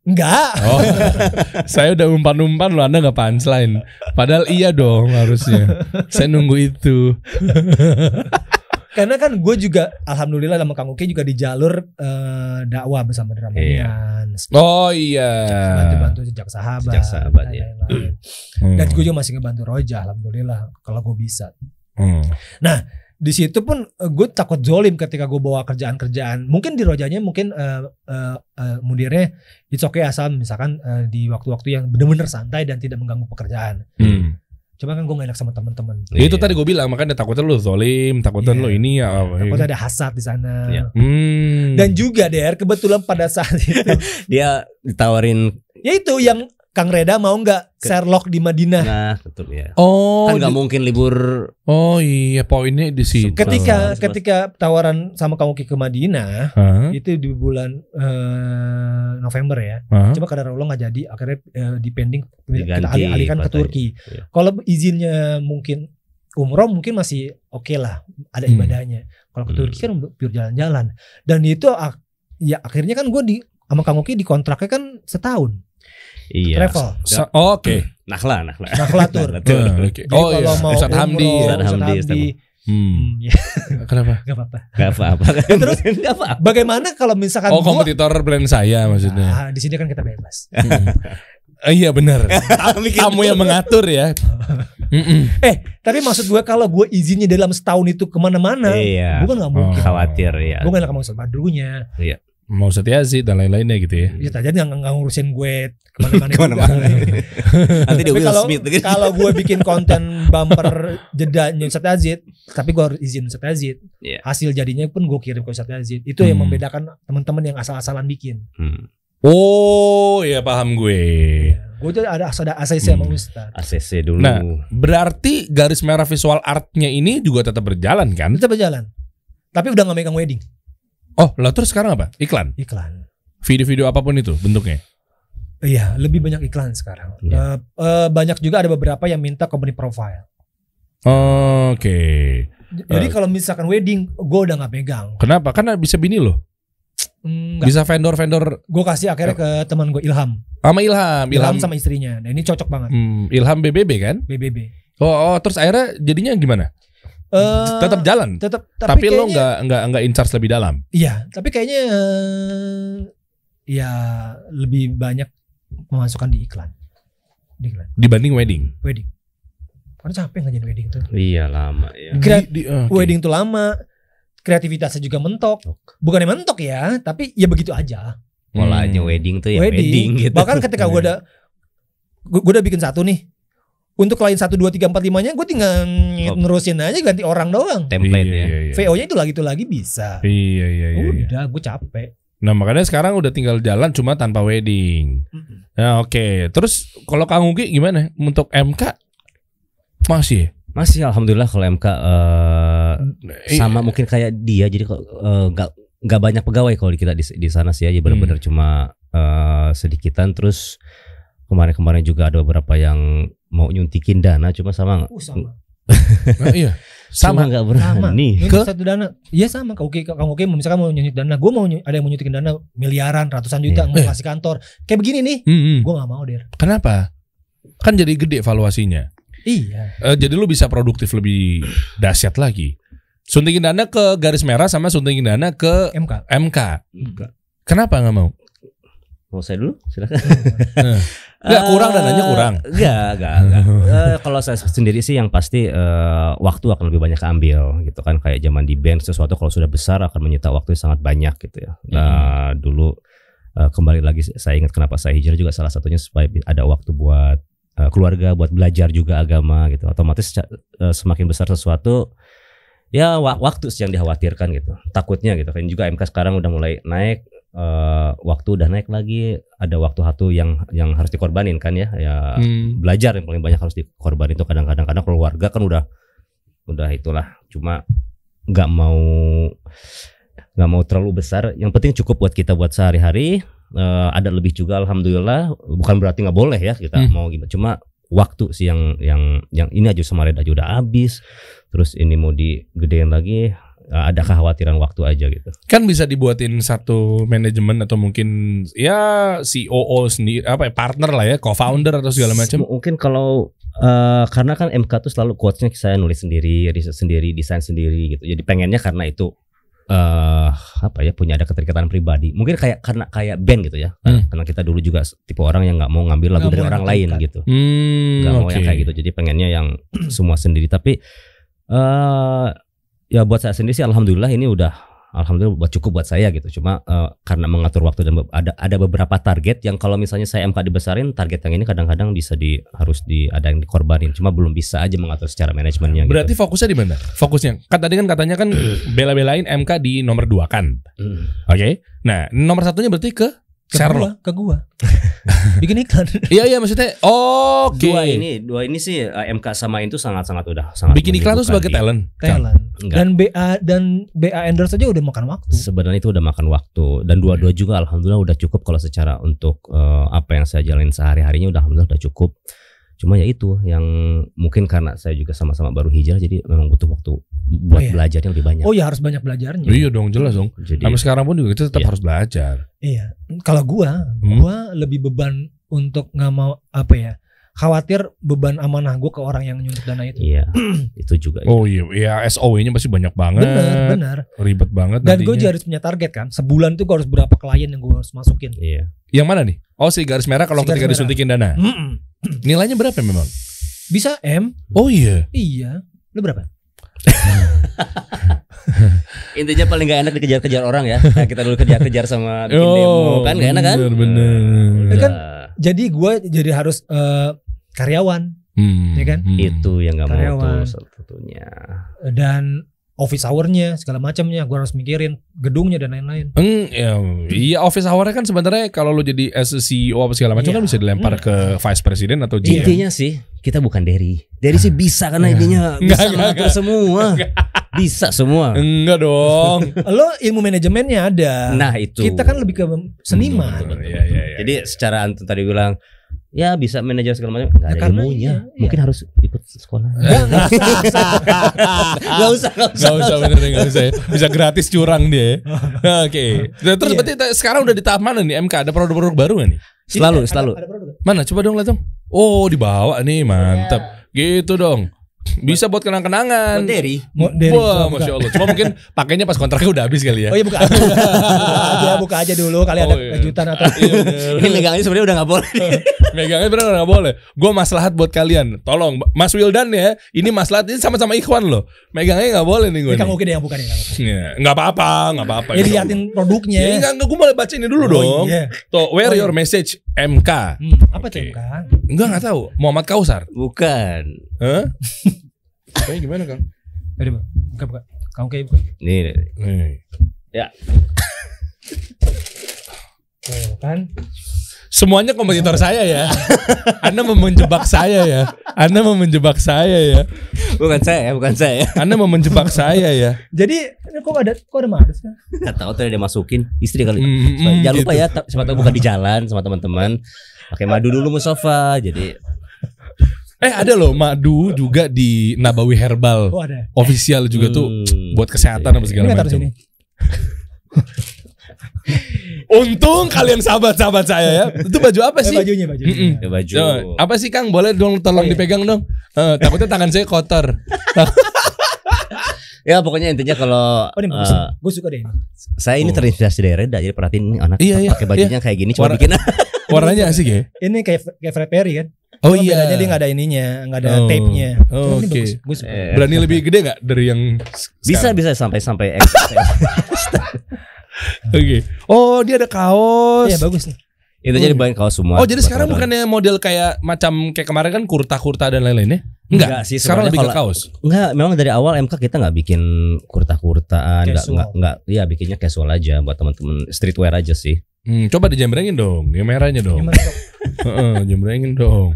Enggak. Oh, saya udah umpan-umpan lo, Anda nggak punchline. Padahal iya dong harusnya. Saya nunggu itu. Karena kan gue juga alhamdulillah sama Kang Uki juga di jalur eh, dakwah bersama Dramanian. Oh iya. Bantu-bantu sejak sahabat. Sejak sahabat, dan ya. lain-lain. Hmm. Dan gue juga masih ngebantu Roja alhamdulillah kalau gue bisa. Hmm. Di situ pun eh, gue takut zolim ketika gue bawa kerjaan-kerjaan. Mungkin di Rojanya mungkin eh, eh, eh, mudirnya it's okay asal misalkan eh, di waktu-waktu yang benar-benar santai dan tidak mengganggu pekerjaan. Hmm. Cuma kan gue gak enak sama teman-teman. Ya, itu Iya. tadi gue bilang makanya takutnya lu zolim, takutnya Iya. lu ini ya. Takutnya ada hasad di sana. Iya. Hmm. Dan juga Der kebetulan pada saat itu Dia ditawarin ya itu yang Kang Reda mau nggak Sherlock di Madinah. nah betul ya. oh, Kan nggak di- mungkin libur oh iya poinnya di situ. Ketika ketika tawaran sama Kang Uki ke Madinah Hah? itu di bulan eh, November ya. Hah? Cuma karena Allah nggak jadi akhirnya eh, dipending kita Diganti alih- alihkan ke. Turki. Iya. Kalau izinnya mungkin umroh mungkin masih oke lah ada Hmm. ibadahnya. Kalau ke Hmm. Turki kan pure jalan-jalan. Dan itu ya akhirnya kan gue di sama Kang Uki dikontraknya kan setahun Iya. travel. Sa- oh, Oke. Nakla, nakla. Naklatur. Naklatur. Ah, oke. Jadi Oh kalau iya. mau Ustadz Hamdi. ya. Ustadz Ustadz Hamdi, Hamdi, Hmm. hmm, ya Kenapa? nggak apa-apa. Gak apa-apa. Terus? Gak apa-apa. Bagaimana kalau misalkan Oh gua- kompetitor brand saya maksudnya. Ah, di sini kan kita bebas. Hmm. Eh, iya benar. Tamu yang mengatur ya. Mm-mm. Eh, tapi maksud gue kalau gue izinnya dalam setahun itu ke mana-mana, Iya. gue nggak mungkin. Oh. Khawatir ya. Gue nggak mau sama badrunya. Mau setiazi dan lain-lainnya gitu ya. Ya tadi nggak nggak ngurusin gue ke mana-mana. Nanti dia Will Smith gitu. kalau gue bikin konten bumper jedanya Ustadz Azid, tapi gue harus izin Ustadz Azid. Iya. Hasil jadinya pun gue kirim ke Ustadz Azid. Itu yang Hmm. membedakan teman-teman yang asal-asalan bikin. Hmm. Oh, ya paham gue. Gue tuh ada ada ACC sama Hmm. Ustadz. ACC dulu. Nah. Berarti garis merah visual artnya ini juga tetap berjalan kan? Kita berjalan. Tapi udah nggak megang wedding, Oh, lah terus sekarang apa? Iklan. iklan. Video-video apa pun itu bentuknya. Iya, lebih banyak iklan sekarang. Iya. Eh, eh, banyak juga ada beberapa yang minta company profile. Oke. Jadi Eh. kalau misalkan wedding, gue udah nggak pegang. Kenapa? Karena bisa bini loh. Enggak. Bisa vendor-vendor Gue kasih akhirnya ke teman gue Ilham. sama Ilham, Ilham, Ilham, sama istrinya. Nah ini cocok banget. Hmm, Ilham BBB kan? BBB. Oh, oh, terus akhirnya jadinya gimana? Eh, Tetap jalan. tetap Tapi, lo kayaknya- nggak nggak nggak in charge lebih dalam. Iya, tapi kayaknya eh, ya lebih banyak memasukkan di iklan. Di iklan dibanding wedding. wedding. Karena capek ngajarin wedding tuh. Iya lama ya. Kira- Di- di- oke. Wedding tuh lama, kreativitasnya juga mentok. Bukannya mentok ya, tapi ya begitu aja. Polanya Hmm. wedding tuh ya wedding, gitu. Bahkan ketika gue udah gue udah bikin satu nih. Untuk klien 1 2 3 4 5-nya gue tinggal Oh. nerusin aja ganti orang doang. template Iya, ya. iya, iya. VO-nya itu lagi itu lagi bisa. Iya, iya, iya, iya. Udah, gue capek. Nah makanya sekarang udah tinggal jalan cuma tanpa wedding. Nah oke. Terus kalau Kang Ugi gimana untuk MK? Masih. ya? Masih alhamdulillah kalau MK eh, Eh, sama mungkin kayak dia jadi kok eh, nggak nggak banyak pegawai kalau di kita di, di sana sih aja benar-benar cuma eh, sedikitan terus kemarin-kemarin juga ada beberapa yang mau nyuntikin dana cuma sama Uh, sama. nah, iya. sama Sama. nggak Sama. berani Nyuntik Ke? satu dana. Iya sama. Oke, Kang Oke misalkan mau nyuntik dana, gue mau ada yang mau nyuntikin dana miliaran, ratusan juta, mau kasih kantor. Kayak begini nih, Hmm, hmm. gue nggak mau der. Kenapa? Kan jadi gede valuasinya. Iya. Eh, jadi lu bisa produktif lebih dahsyat lagi. Suntikin dana ke garis merah sama suntikin dana ke MK. MK. Kenapa nggak mau? mau saya dulu silakan Nggak, kurang dananya kurang. Enggak, enggak, enggak. Eh, kalau saya sendiri sih yang pasti eh, waktu akan lebih banyak keambil gitu kan kayak zaman di band sesuatu kalau sudah besar akan menyita waktu yang sangat banyak gitu ya. Nah, dulu eh, kembali lagi saya ingat kenapa saya hijrah juga salah satunya supaya ada waktu buat eh, keluarga, buat belajar juga agama gitu. Otomatis eh, semakin besar sesuatu ya wa- waktu sih yang dikhawatirkan gitu. Takutnya gitu kan juga MK sekarang udah mulai naik eh, waktu udah naik lagi, ada waktu satu yang yang harus dikorbanin kan ya. Ya Hmm. belajar yang paling banyak harus dikorbanin itu kadang-kadang karena keluarga kan udah udah itulah. Cuma nggak mau nggak mau terlalu besar. Yang penting cukup buat kita buat sehari-hari. Eh, ada lebih juga alhamdulillah. Bukan berarti nggak boleh ya kita Hmm. mau gimana. Cuma waktu sih yang yang yang ini aja sama Red aja udah habis. Terus ini mau digedein lagi ada kekhawatiran waktu aja gitu Kan bisa dibuatin satu manajemen atau mungkin ya COO sendiri apa ya, partner lah ya, co-founder atau segala macam. Mungkin kalau eh, karena kan MK tuh selalu quotes-nya saya nulis sendiri, riset sendiri, desain sendiri gitu. Jadi pengennya karena itu eh apa ya punya ada keterikatan pribadi. Mungkin kayak karena kayak band gitu ya. Hmm. Karena kita dulu juga tipe orang yang nggak mau ngambil lagu Nggak dari mau orang lain terikat. gitu. Hmm, Nggak mau oke. yang kayak gitu. Jadi pengennya yang semua sendiri. Tapi eh ya buat saya sendiri sih alhamdulillah ini udah alhamdulillah buat cukup buat saya gitu. Cuma eh, karena mengatur waktu dan ada ada beberapa target yang kalau misalnya saya MK dibesarin, target yang ini kadang-kadang bisa di harus di ada yang dikorbanin. Cuma belum bisa aja mengatur secara manajemennya gitu. Berarti fokusnya di mana? Fokusnya. Kan tadi kan katanya kan bela-belain MK di nomor 2 kan. Hmm. Oke. Nah, nomor satunya berarti ke Ke Sherlock. gua, ke gua. Bikin iklan. Iya iya maksudnya oke. Dua ini, dua ini sih eh, MK sama itu sangat-sangat udah sangat Bikin iklan tuh sebagai talent. Talent. Enggak. Dan BA dan BA endorse aja udah makan waktu. Sebenarnya itu udah makan waktu dan dua-dua juga alhamdulillah udah cukup kalau secara untuk eh, apa yang saya jalanin sehari-harinya udah alhamdulillah udah cukup. Cuma ya itu yang mungkin karena saya juga sama-sama baru hijrah jadi memang butuh waktu buat Oh iya. belajarnya lebih banyak. Oh ya harus banyak belajarnya. Iya dong jelas dong. Jadi Sampai sekarang pun juga kita tetap Iya. harus belajar. Iya. Kalau gua, Hmm. gua lebih beban untuk nggak mau apa ya? Khawatir beban amanah gua ke orang yang nyuntik dana itu. iya itu juga. Oh iya, ya SOW-nya pasti banyak banget. Benar, benar. Ribet banget Dan gue nantinya. juga harus punya target kan. Sebulan tuh gue harus berapa klien yang gue harus masukin. Iya. Yang mana nih? Oh si garis merah kalau Si garis ketika merah. disuntikin dana. Mm-mm. Nilainya berapa memang? Bisa M? Oh iya. Iya. Lu berapa? Intinya paling gak enak dikejar-kejar orang ya. Kayak kita dulu kejar-kejar sama bikin demo kan gak enak kan? bener, bener. Ya kan? udah. Jadi gue jadi harus eh, karyawan Hmm, Ya kan? hmm. itu yang gak mau Karyawan. tuh salah satunya. dan office hour-nya segala macamnya gue harus mikirin gedungnya dan lain-lain Eng, ya, iya office hour kan sebenarnya kalau lo jadi as CEO apa segala macam Iya. kan bisa dilempar ke vice president atau GM. Intinya sih kita bukan Derry. Derry sih bisa karena intinya Enggak, bisa enggak, enggak. semua. Bisa semua. Enggak dong. lo ilmu manajemennya ada Nah itu. kita kan lebih ke seniman Iya iya iya. Jadi secara Anton tadi bilang ya bisa manajer segala macam nggak Ya, ada karena ilmunya. iya, iya. Mungkin harus ikut sekolah. Nggak, nggak usah. Gak usah, gak usah. Gak usah bener gak usah ya. Bisa gratis curang dia ya. Oke Nah, Terus Iya. berarti sekarang udah di tahap mana nih MK Ada produk-produk baru gak nih? Selalu, ada- selalu. ada produk. Mana coba dong lihat dong Oh dibawa nih mantap Gitu dong Bisa buat kenang-kenangan Derry. Mau dari- Wah. Masya Allah Cuma mungkin pakainya pas kontraknya udah habis kali ya Oh iya buka. buka aja, buka aja dulu kali ada Oh, iya. kejutan atau Iya. Ini megangnya sebenarnya udah nggak boleh. Megangnya bener gak boleh Gue maslahat buat kalian Tolong Mas Wildan ya Ini maslahat Ini sama-sama ikhwan loh Megangnya gak boleh nih gue Ini Kang Uki deh yang buka nih Kang Uki. Iya, nggak apa-apa, nggak apa-apa. Ya diliatin produknya. Ya, enggak, enggak, gue malah baca ini dulu Oh, dong. iya. Tuh, where Oh, iya. your message MK? Hmm, apa tuh Oke. Kang? Enggak, enggak tahu. Muhammad Kausar. Bukan. Hah? Kayaknya gimana, Kang? Aduh, buka buka. Kang Uki buka. Nih, Nih. Tuh kan. Semuanya kompetitor saya ya. Anda mau menjebak saya ya. Anda mau menjebak saya ya. bukan saya, bukan saya. Anda mau menjebak saya ya. Jadi ini kok ada kok ada Mars kan? Nggak tahu tadi dia masukin istri kali. Mm, mm, Jangan lupa gitu. ya, ta- siapa tahu bukan di jalan sama teman-teman. Pakai madu dulu Mustafa. Jadi Eh ada loh madu juga di Nabawi Herbal. Oh ada. Official juga tuh Hmm. buat kesehatan apa Ini segala macam. Untung kalian sahabat-sahabat saya ya. Itu baju apa Eh, sih? bajunya bajunya. Mm-mm. Ya, baju. Coba, apa sih Kang? Boleh dong tolong Oh, iya. dipegang dong. Eh, takutnya tangan saya kotor. Ya pokoknya intinya kalau Oh ini bagus. eh, Gue suka deh saya ini Oh. terinspirasi dari Reda jadi perhatiin anak Iya, iya, pakai bajunya kayak gini coba Warna- bikin Warnanya asik ya? Ini kayak kayak Fred Perry kan? Oh Cuma iya. Bedanya dia nggak ada ininya, nggak ada Oh. tape-nya. Oh, oke. bagus. Gue suka. Eh, Berani lebih gede nggak dari yang s- bisa sekarang? bisa sampai sampai Oke. Oh, dia ada kaos. Iya bagus nih. intinya dibayang kaos semua Oh, jadi sekarang bukannya model kayak macam kayak kemarin kan kurta-kurta dan lain-lainnya? Enggak Enggak, sih, Sekarang lebih ke kalau- kaos. Enggak, memang dari awal MK kita nggak bikin kurta-kurtaan, enggak enggak enggak, iya bikinnya casual aja buat teman-teman streetwear aja sih. Hmm, coba dijembrengin dong, yang merahnya dong. Heeh, jembrengin dong.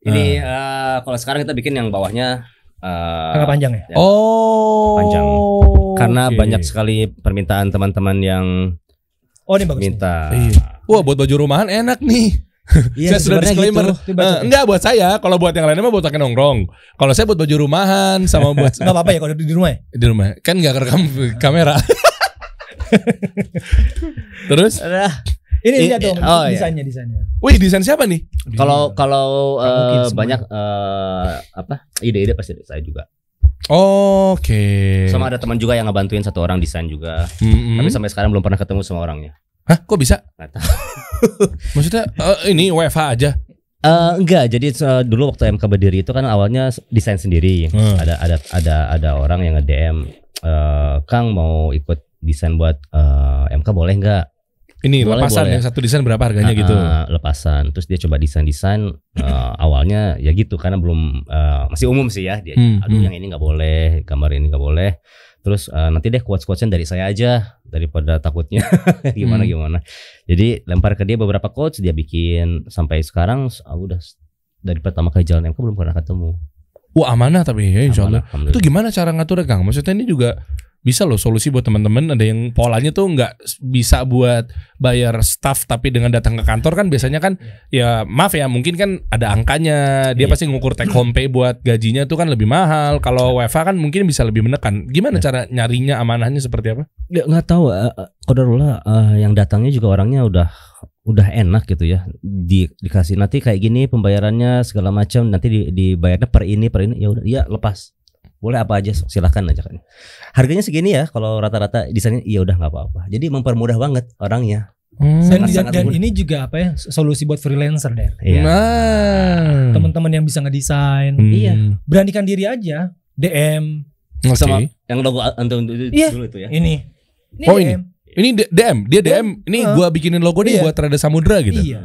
Ini eh, kalau sekarang kita bikin yang bawahnya eh, Tengah panjang ya? Ya. Oh. Panjang. karena oke. banyak sekali permintaan teman-teman yang Oh ini bagus. nih. minta. Iya. Wah, buat baju rumahan enak nih. Iya, saya sudah sebenarnya disclaimer. gitu. Eh, enggak buat saya, kalau buat yang lainnya mah buat pakai nongkrong. Kalau saya buat baju rumahan sama buat Gak apa-apa ya kalau di rumah ya? di rumah. Kan enggak kerekam kamera. Terus, Ada. Ini Ini- lihat dong oh, iya. desainnya desainnya. wih desain siapa nih? Kalau kalau semua. banyak eh, apa ide-ide pasti dari saya juga. Oke. Sama ada teman juga yang ngebantuin satu orang desain juga. Mm-mm. Tapi sampai sekarang belum pernah ketemu sama orangnya. Hah, kok bisa? Nggak tahu. Maksudnya eh, ini WFH aja. Eh, enggak, jadi eh, dulu waktu MK berdiri itu kan awalnya desain sendiri. Hmm. Ada ada ada ada orang yang nge-DM eh, Kang mau ikut desain buat eh, MK boleh nggak? Ini Boleh, lepasan boleh. yang satu desain berapa harganya Ah, gitu. ah, lepasan. Terus dia coba desain-desain eh, awalnya ya gitu karena belum eh, masih umum sih ya dia. Hmm, Aduh hmm. yang ini nggak boleh, gambar ini nggak boleh. Terus eh, nanti deh quotes-quotesnya dari saya aja daripada takutnya gimana Hmm. gimana. Jadi lempar ke dia beberapa quotes dia bikin sampai sekarang ah, udah dari pertama kali jalan MK belum pernah ketemu. Wah, amanah tapi ya insya Allah. Itu gimana cara ngaturnya Kang? Maksudnya ini juga bisa loh solusi buat teman-teman. Ada yang polanya tuh nggak bisa buat bayar staff tapi dengan datang ke kantor kan biasanya kan ya maaf ya mungkin kan ada angkanya. Dia Iya. pasti ngukur take home pay buat gajinya tuh kan lebih mahal. Kalau WFA kan mungkin bisa lebih menekan. Gimana cara nyarinya amanahnya seperti apa? Ya, nggak tahu. Eh, Qadarullah eh, yang datangnya juga orangnya udah udah enak gitu ya. Di dikasih nanti kayak gini pembayarannya segala macam nanti di, dibayarnya per ini per ini. Ya udah ya lepas boleh apa aja silahkan aja kan harganya segini ya kalau rata-rata desainnya ya udah nggak apa-apa jadi mempermudah banget orangnya Dan, Sangat- dan, sangat dan mudah. ini juga apa ya solusi buat freelancer deh. Iya. nah Teman-teman yang bisa ngedesain, Hmm. Iya. beranikan diri aja. DM Oke. sama yang logo antum itu Iya. dulu itu ya ini. Ini Oh, DM. ini D- DM dia DM ini Heeh. gua bikinin logo nih Iya. buat Rada Samudra gitu Iya.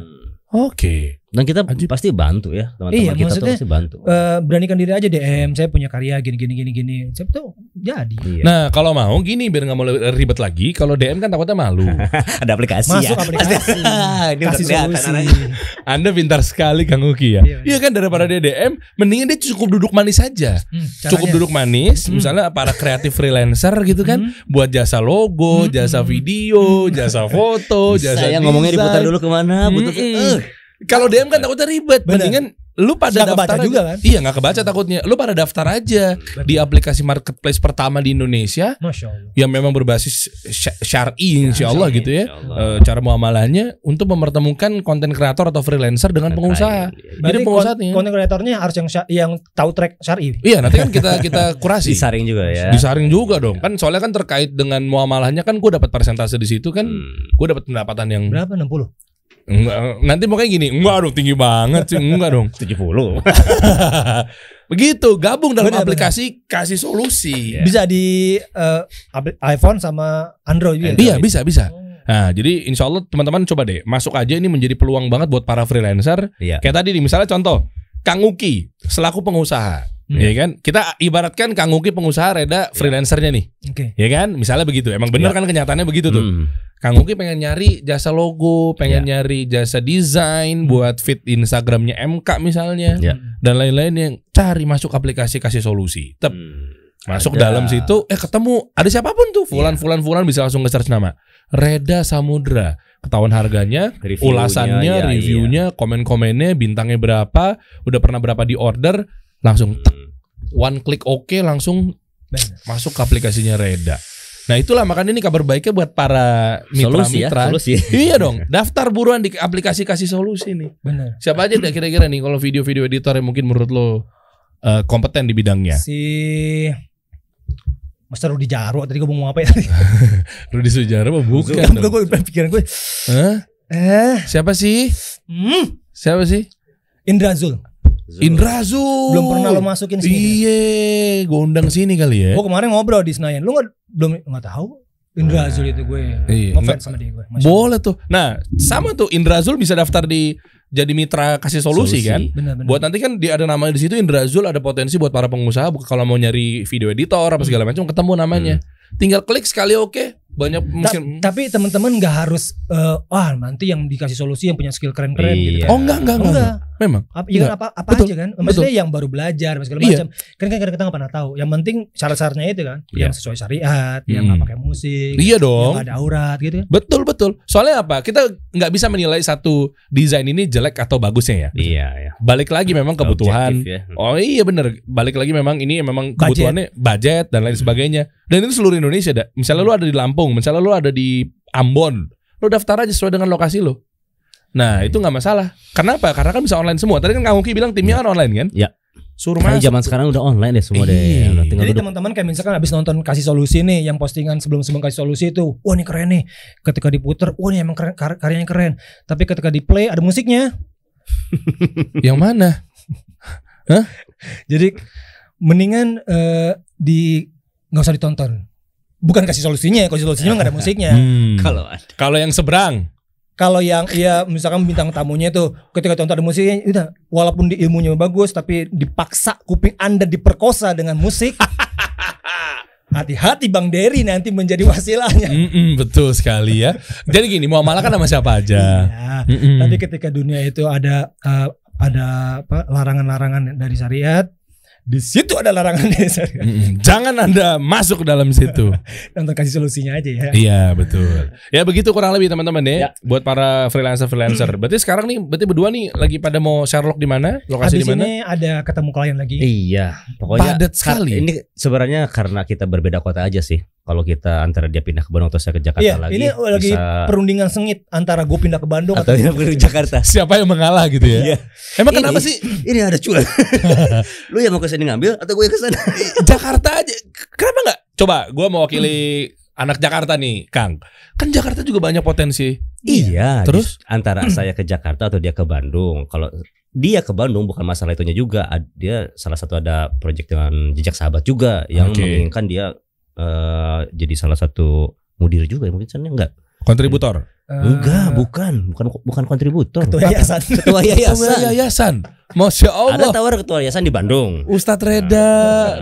oke Dan kita Ajib. pasti bantu ya teman-teman Iya, kita tuh pasti bantu. Eh, beranikan diri aja DM saya punya karya gini gini gini gini siapa tahu jadi Iya. Nah kalau mau gini biar nggak mau ribet lagi. Kalau DM kan takutnya malu. ada aplikasi masuk ya. aplikasi Ini kasih kelihatan solusi. Anda pintar sekali Kang Uki ya. Iya. Iya kan daripada dia DM, mendingan dia cukup duduk manis saja. Hmm, Cukup duduk manis, Hmm. misalnya para kreatif freelancer gitu kan, Hmm. buat jasa logo, Hmm. jasa video, jasa foto, jasa Saya ngomongnya diputar dulu ke mana? Butuh Mm-mm. eh, Kalau DM kan takutnya ribet, Benar. mendingan lu pada kebaca daftar aja. juga kan? Iya nggak kebaca takutnya. Lu pada daftar aja di aplikasi marketplace pertama di Indonesia masya allah yang memang berbasis sy- syar'i insya Allah gitu ya. Allah. Eh, cara muamalahnya untuk mempertemukan konten kreator atau freelancer dengan pengusaha. Jadi Berarti pengusahanya. kon- konten kreatornya harus yang yang tahu track syari Iya nanti kan kita kita kurasi. Disaring juga ya. Disaring juga dong. Kan soalnya kan terkait dengan muamalahnya kan gue dapat persentase di situ kan. Hmm. Gue dapat pendapatan yang berapa 60 enggak, nanti pokoknya gini, enggak dong tinggi banget sih, enggak dong. 70. Begitu, gabung dalam Benar, aplikasi kasih solusi. Iya. bisa di eh, apli- iPhone sama Android juga Iya, bisa bisa. Oh. Nah, jadi insya Allah teman-teman coba deh masuk aja ini menjadi peluang banget buat para freelancer. Iya. Kayak tadi nih, misalnya contoh Kang Uki selaku pengusaha, Hmm. ya kan? Kita ibaratkan Kang Uki pengusaha, Reda freelancernya nih, oke ya kan? Misalnya begitu. Emang bener Iya. kan kenyataannya begitu tuh. Hmm. Kang Uki pengen nyari jasa logo, pengen nyari jasa desain buat fit Instagramnya MK misalnya, Ya. dan lain-lain yang cari masuk aplikasi kasih solusi. Tep, Hmm. masuk Ada. dalam situ, eh ketemu ada siapa pun tuh, fulan fulan fulan bisa langsung nge-search nama. Reda Samudra, ketahuan harganya, Reviewnya, ulasannya, ya, reviewnya, komen-komennya, bintangnya berapa, udah pernah berapa di order, langsung iya. One click oke langsung Benar. masuk ke aplikasinya Reda. Nah itulah makanya ini kabar baiknya buat para Solusi ya, mitra-mitra. solusi. Iya dong, daftar buruan di aplikasi kasih solusi nih. benar Siapa aja deh kira-kira nih kalau video-video editor yang mungkin menurut lo eh, kompeten di bidangnya. si Master Rudi Jarwo tadi gue mau ngomong apa ya Sujara apa bukan? Dong? gue pikiran gue. Hah? Eh, Siapa sih? hmm, Siapa sih? Indra Zul. Indra Zul. Belum pernah lo masukin sini. Iya, gue undang sini kali ya. Gue kemarin ngobrol di Senayan. Lu nggak belum nggak tahu? Indra Zul itu gue. Iya, Ngefans sama dia gue. Masya Allah. Boleh tuh. Nah, sama tuh Indra Zul bisa daftar di jadi mitra kasih solusi, Solusi. kan. Benar benar. Buat nanti kan di ada namanya di situ Indra Zul ada potensi buat para pengusaha kalau mau nyari video editor apa segala macam ketemu namanya. Tinggal klik sekali oke. Banyak Ta- mungkin tapi teman-teman nggak harus eh, wah nanti yang dikasih solusi yang punya skill keren-keren gitu. Iya. Oh enggak enggak enggak. Enggak. Memang. Apa, ya kan apa, apa Betul, aja kan? Maksudnya yang baru belajar segala Iya. macam. Kan kan kita nggak pernah tahu. Yang penting syarat-syaratnya itu kan, Iya. yang sesuai syariat, yang Hmm. nggak pakai musik, Iya yang dong. nggak ada aurat gitu kan. Betul betul. Soalnya apa? Kita nggak bisa menilai satu desain ini jelek atau bagusnya ya. Iya, ya. Balik lagi memang kebutuhan. Objektif ya. Oh iya bener Balik lagi memang ini memang Budget. kebutuhannya budget dan lain sebagainya. Dan itu seluruh Indonesia dah. Misalnya lu ada di Lampung, misalnya lu ada di Ambon, lu daftar aja sesuai dengan lokasi lu. Nah itu nggak masalah. Kenapa? Karena kan bisa online semua. Tadi kan Kang Uki bilang timnya kan online kan? Iya. Suruh masuk. zaman sekarang udah online deh semua deh. Iya. Udah tinggal Jadi teman-teman kayak misalkan habis nonton kasih solusi nih yang postingan sebelum-sebelum kasih solusi itu, wah ini keren nih. Ketika diputer, wah ini emang keren, kar- karyanya keren. Tapi ketika di play ada musiknya. Yang mana? Jadi mendingan eh, di nggak usah ditonton. Bukan kasih solusinya, kasih solusinya nggak ada musiknya. Hmm. Kalau yang seberang, Kalau yang ya misalkan bintang tamunya itu ketika tonton ada musiknya, udah walaupun di ilmunya bagus tapi dipaksa kuping Anda diperkosa dengan musik. Hati-hati Bang Dery nanti menjadi wasilahnya. Mm-mm, betul sekali ya. Jadi gini, mau malah kan sama siapa aja. Iya. Mm-mm. Tapi ketika dunia itu ada eh, ada apa larangan-larangan dari syariat, di situ ada larangan. Mm-mm. Jangan anda masuk ke dalam situ. Nonton kasih solusinya aja ya. Iya betul. Ya begitu kurang lebih teman-teman ya. Ya. Buat para freelancer freelancer. Berarti sekarang nih, berarti berdua nih lagi pada mau Sherlock di mana? Lokasi di mana? ini ada ketemu klien lagi. Iya, pokoknya Padat sekali. Ini sebenarnya karena kita berbeda kota aja sih. Kalau kita antara dia pindah ke Bandung atau saya ke Jakarta Iya, lagi, ini lagi bisa perundingan sengit antara gue pindah ke Bandung atau dia ke Jakarta. Siapa yang mengalah gitu ya? Iya. Emang Ini- kenapa sih Ini ada cuan. Lu yang mau ke sini ngambil atau gue ke sana? Jakarta aja? Kenapa nggak? Coba, gue mewakili anak Jakarta nih, Kang. Kan Jakarta juga banyak potensi. Iya. Terus? antara saya ke Jakarta atau dia ke Bandung. Kalau dia ke Bandung bukan masalah itunya juga. Dia salah satu ada proyek dengan jejak sahabat juga yang Oke. menginginkan dia eh, jadi salah satu mudir juga ya mungkin sana enggak. Kontributor. Eh, Enggak, bukan, bukan bukan kontributor. Ketua yayasan. Ketua yayasan. yayasan. Masya Ada Allah. tawar ketua yayasan di Bandung. Ustadz Reda,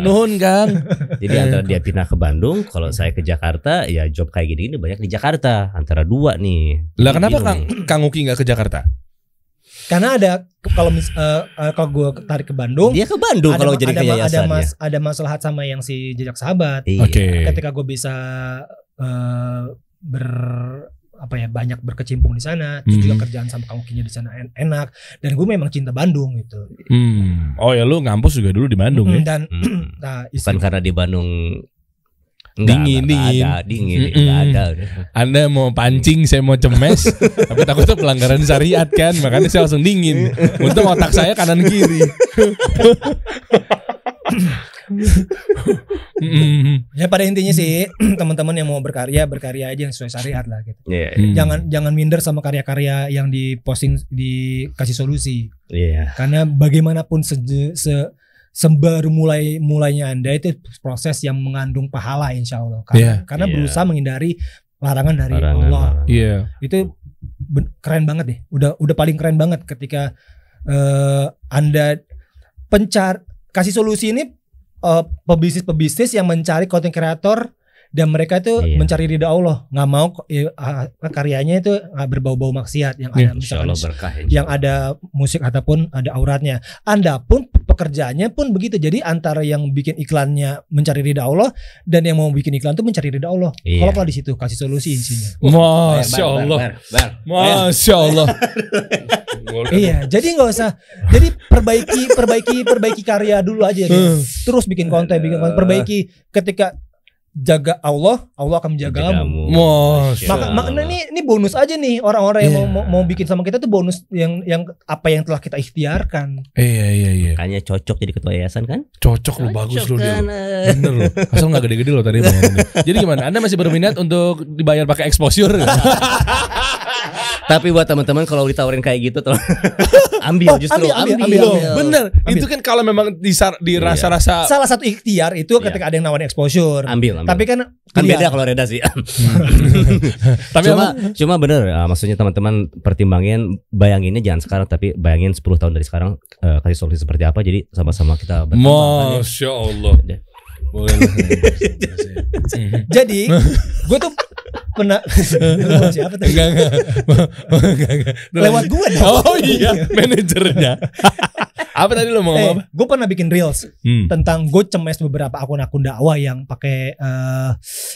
nuhun Kang. Jadi antara dia pindah ke Bandung, kalau saya ke Jakarta, ya job kayak gini-gini banyak di Jakarta. Antara dua nih. Lah kenapa Kang. Kang Uki nggak ke Jakarta? Karena ada kalau mis, eh, eh, kalau gue tarik ke Bandung, Dia ke Bandung ada, kalau jadi ada, ada, mas, ada masalah sama yang si jejak sahabat. Iya. Oke. Ketika gue bisa eh, ber apa ya banyak berkecimpung di sana, terus Mhm. juga kerjaan sama kamukinya di sana en- enak. Dan gue memang cinta Bandung gitu. Hmm. Oh ya lu ngampus juga dulu di Bandung Mm, ya? Dan Hmm. nah, Bukan karena di Bandung Enggak, Dingin, enggak dingin. ada, dingin, Mm-mm. enggak ada. Anda mau pancing, saya mau cemes, tapi takutnya pelanggaran syariat kan, makanya saya langsung dingin. Untung otak saya kanan kiri. Mm. ya pada intinya sih teman-teman yang mau berkarya berkarya aja yang sesuai syariat lah gitu. Iya, Hmm. Jangan jangan minder sama karya-karya yang diposting dikasih solusi. iya. Karena bagaimanapun se, se sembaru mulai mulainya Anda itu proses yang mengandung pahala insya Allah. Karena, Iya. karena Iya. berusaha menghindari larangan dari Larangan, Allah. larangan. Iya. Itu keren banget deh. Udah udah paling keren banget ketika eh, Anda pencar kasih solusi ini eh, pebisnis-pebisnis yang mencari konten kreator dan mereka itu Iya. mencari ridha Allah, nggak mau eh, ah, karyanya itu berbau-bau maksiat yang Iya, ada misalkan Allah berkah. yang ada musik ataupun ada auratnya. Anda pun pekerjaannya pun begitu. Jadi antara yang bikin iklannya mencari ridha Allah dan yang mau bikin iklan itu mencari ridha Allah. Iya. Kalau kalau di situ kasih solusi insinya. Masya bar, Allah. bar, bar. Masya Allah. Iya, jadi nggak usah. Jadi perbaiki, perbaiki, perbaiki karya dulu aja. gitu. Terus bikin konten, bikin konten. Perbaiki ketika jaga Allah, Allah akan menjaga kamu. Maka, makanya ini ini bonus aja nih orang-orang yang Iya. mau, mau mau bikin sama kita tuh bonus yang yang apa yang telah kita ikhtiarkan. Iya iya iya. Makanya cocok jadi ketua yayasan kan? Cocok lu bagus lu dia. kan? lu. Bener lu. Asal nggak gede-gede lo tadi. Jadi gimana? Anda masih berminat untuk dibayar pakai exposure? Tapi buat teman-teman kalau ditawarin kayak gitu tuh ambil Oh, justru ambil, ambil, ambil. Loh, bener. Itu kan kalau memang disar, dirasa-rasa Salah satu ikhtiar itu Iya. ketika ada yang nawarin exposure. Ambil, ambil. Tapi kan kan beda kalau Reda sih. tapi cuma emang- cuma bener ah, maksudnya teman-teman pertimbangin bayanginnya jangan sekarang tapi bayangin 10 tahun dari sekarang eh, kasih solusi seperti apa jadi sama-sama kita berkembang. Masya Allah. Jadi gue tuh pernah siapa tuh? Enggak enggak. Enggak, enggak. Lewat gue dong. Oh iya, manajernya. apa tadi lo mau ngomong Eh, apa? gue pernah bikin reels Hmm. tentang gue cemes beberapa akun-akun dakwah yang pakai eh,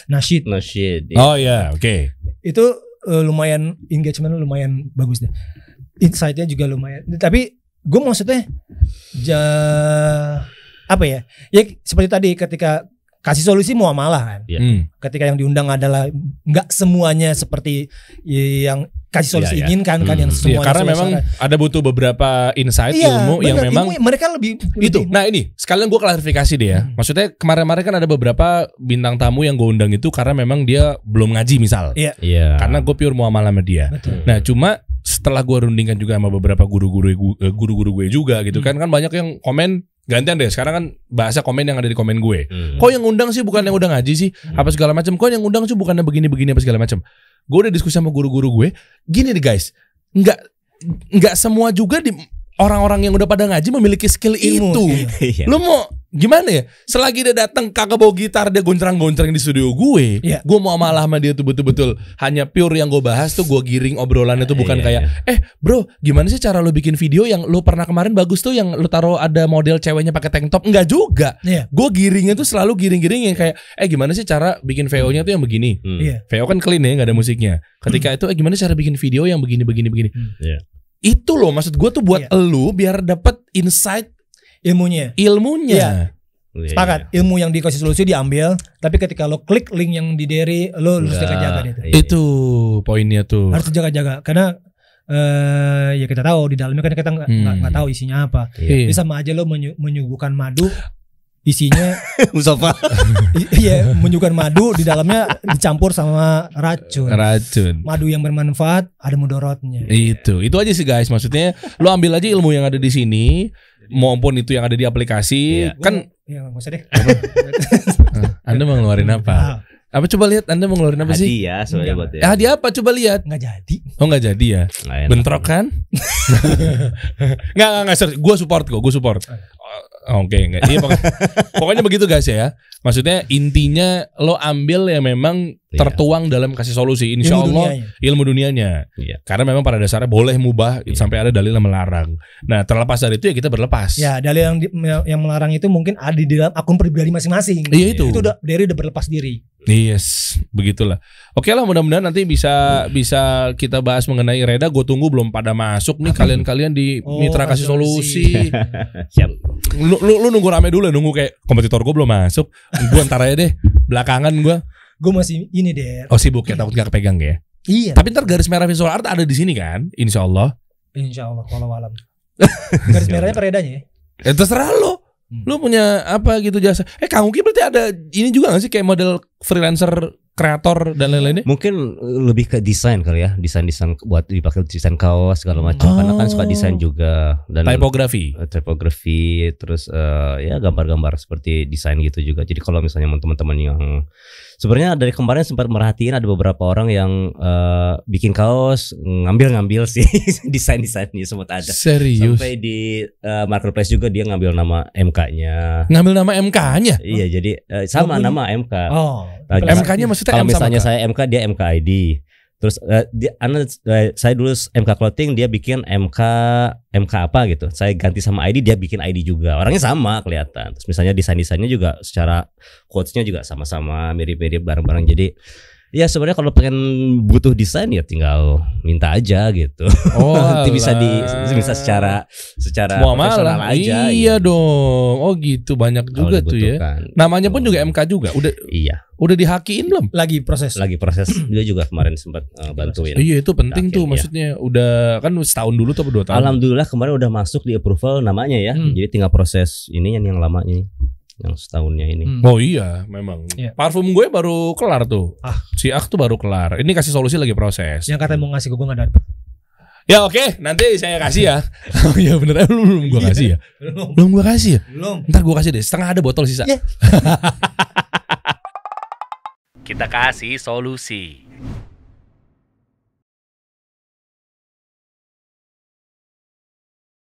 nasyid. No shit. Oh iya, oke. Itu eh, lumayan engagement lumayan bagus deh. Insight-nya juga lumayan. Tapi gue maksudnya ja, apa ya? Ya seperti tadi ketika kasih solusi muamalah kan. Iya. Hmm. ketika yang diundang adalah nggak semuanya seperti yang kasih solusi Iya, iya. inginkan kan Hmm. yang Iya, semuanya karena sesuai memang syarat. ada butuh beberapa insight Iya, ilmu yang bener, memang ilmu mereka lebih itu. lebih- Nah ini sekalian gue klarifikasi deh ya. Hmm. Maksudnya kemarin-kemarin kan ada beberapa bintang tamu yang gue undang itu karena memang dia belum ngaji misal. Iya. Iya. Karena gue pure muamalah sama dia. Betul. Nah cuma setelah gue rundingkan juga sama beberapa guru-guru gu- eh, guru-guru gue juga gitu Hmm. kan kan banyak yang komen gantian deh sekarang kan bahasa komen yang ada di komen gue. Hmm. Kok yang undang sih bukan yang udah ngaji sih apa segala macam. Kok yang undang sih bukannya begini-begini apa segala macam. Gue udah diskusi sama guru-guru gue. Gini deh guys, nggak nggak semua juga di orang-orang yang udah pada ngaji memiliki skill Ilmu, itu. Iya. Lu mau gimana ya? Selagi dia datang kagak bawa gitar dia goncang-goncang di studio gue, Iya. gue mau malah sama dia tuh betul-betul hanya pure yang gue bahas tuh gue giring obrolannya tuh bukan Iya, kayak eh bro gimana sih cara lu bikin video yang lu pernah kemarin bagus tuh yang lu taruh ada model ceweknya pakai tank top enggak juga. Iya. Gue giringnya tuh selalu giring-giring yang kayak eh gimana sih cara bikin VO-nya tuh yang begini. Hmm. Iya. VO kan clean ya nggak ada musiknya. Ketika itu eh gimana cara bikin video yang begini begini begini. Iya. Itu loh maksud gue tuh buat Iya. elu biar dapat insight ilmunya ilmunya. Iya. Iya. sepakat ilmu yang dikasih solusi diambil tapi ketika lo klik link yang di diri lo harus jaga-jaga deh tuh. Iya. Itu poinnya tuh. harus jaga-jaga karena eh ya kita tahu di dalamnya kan kita nggak Hmm. nggak tahu isinya apa Iya. Iya. bisa sama aja lo menyu- menyuguhkan madu isinya Mustafa. iya menyuguhkan madu di dalamnya dicampur sama racun Racun. madu yang bermanfaat ada mudorotnya Itu, itu aja sih guys. Maksudnya lo ambil aja ilmu yang ada di sini, maupun itu yang ada di aplikasi. Iya. Kan ya nggak usah deh Anda mau ngeluarin apa? Ah, Apa coba lihat Anda mau ngeluarin apa sih? Hadiah sebenarnya Enggak. buat Eh, ya. hadiah apa coba lihat? Nggak jadi. Oh nggak jadi ya? Enak. Bentrok kan? Nggak nggak nggak serius. Gue support kok, gue support. Oh, Oke, nggak. Iya pokoknya, pokoknya begitu guys ya. Maksudnya intinya lo ambil ya memang. Tertuang dalam kasih solusi. Insya Ilmu Allah dunianya. ilmu dunianya. Iya. Karena memang pada dasarnya boleh mubah Iya. sampai ada dalil yang melarang. Nah terlepas dari itu ya kita berlepas. Ya, dalil yang di- yang melarang itu mungkin ada di dalam akun pribadi masing-masing. Iya itu. Itu udah dari udah berlepas diri. Yes, begitulah. Oke lah, mudah-mudahan nanti bisa bisa kita bahas mengenai Reda. Gue tunggu belum pada masuk nih kalian-kalian di Oh, Mitra Kasih Solusi. Siap. lu, lu, lu nunggu rame dulu, nunggu kayak kompetitor gue belum masuk. Gue ntar aja deh, belakangan gue. Gue masih ini deh. Oh sibuk ya, takut gak kepegang ya. Iya. Tapi ntar garis merah visual art ada di sini kan, Insya Allah. Insya Allah kalau alam. Garis merahnya peredanya ya. Eh, terserah lo. Hmm. Lu punya apa gitu jasa? Eh Kang Uki berarti ada ini juga gak sih kayak model freelancer, kreator dan lain-lainnya? Mungkin lebih ke desain kali ya, desain-desain buat dipakai desain kaos segala macam. Karena kan suka Oh. desain juga dan Typography. eh, typography terus eh, ya gambar-gambar seperti desain gitu juga. Jadi kalau misalnya teman-teman yang sebenarnya dari kemarin sempat merhatiin ada beberapa orang yang eh, bikin kaos ngambil-ngambil sih desain-desainnya sempat ada. Serius. Sampai di eh, marketplace juga dia ngambil nama MK-nya. Ngambil nama MK-nya. Iya, jadi eh, sama Oh, nama MK. Oh. Nah, MK-nya maksudnya Kalau misalnya saya MK dia MK ID. Terus eh, dia anda eh, saya dulu MK clothing dia bikin MK MK apa gitu. Saya ganti sama ID dia bikin ID juga. Orangnya sama kelihatan. Terus misalnya desain-desainnya juga secara quotes-nya juga sama-sama mirip-mirip bareng-bareng. Jadi ya sebenarnya kalau pengen butuh desain ya tinggal minta aja gitu. Oh, Nanti bisa di bisa secara secara Semua profesional malah. aja. iya gitu. dong. Oh gitu banyak juga tuh ya. Namanya pun juga MK juga. Udah Iya, udah dihakiin belum? Lagi proses. lagi proses dia juga kemarin sempat eh, bantuin. Iya itu penting tuh iya. maksudnya udah kan setahun dulu tuh apa dua tahun. Alhamdulillah kemarin udah masuk di approval namanya ya. Hmm. Jadi tinggal proses ini yang yang lama ini, yang setahunnya ini. Hmm. Oh iya memang. Iya. Parfum gue baru kelar tuh. Ah. Si Ak tuh baru kelar. Ini kasih solusi lagi proses. Yang katanya mau ngasih ke gue gak dapet. Ya oke, nanti saya kasih ya. oh iya bener, Eh, belum belum gue kasih ya. Belum. Belum gue kasih ya. Belum. Ntar gue kasih deh. Setengah ada botol sisa. Ya. Kita kasih solusi.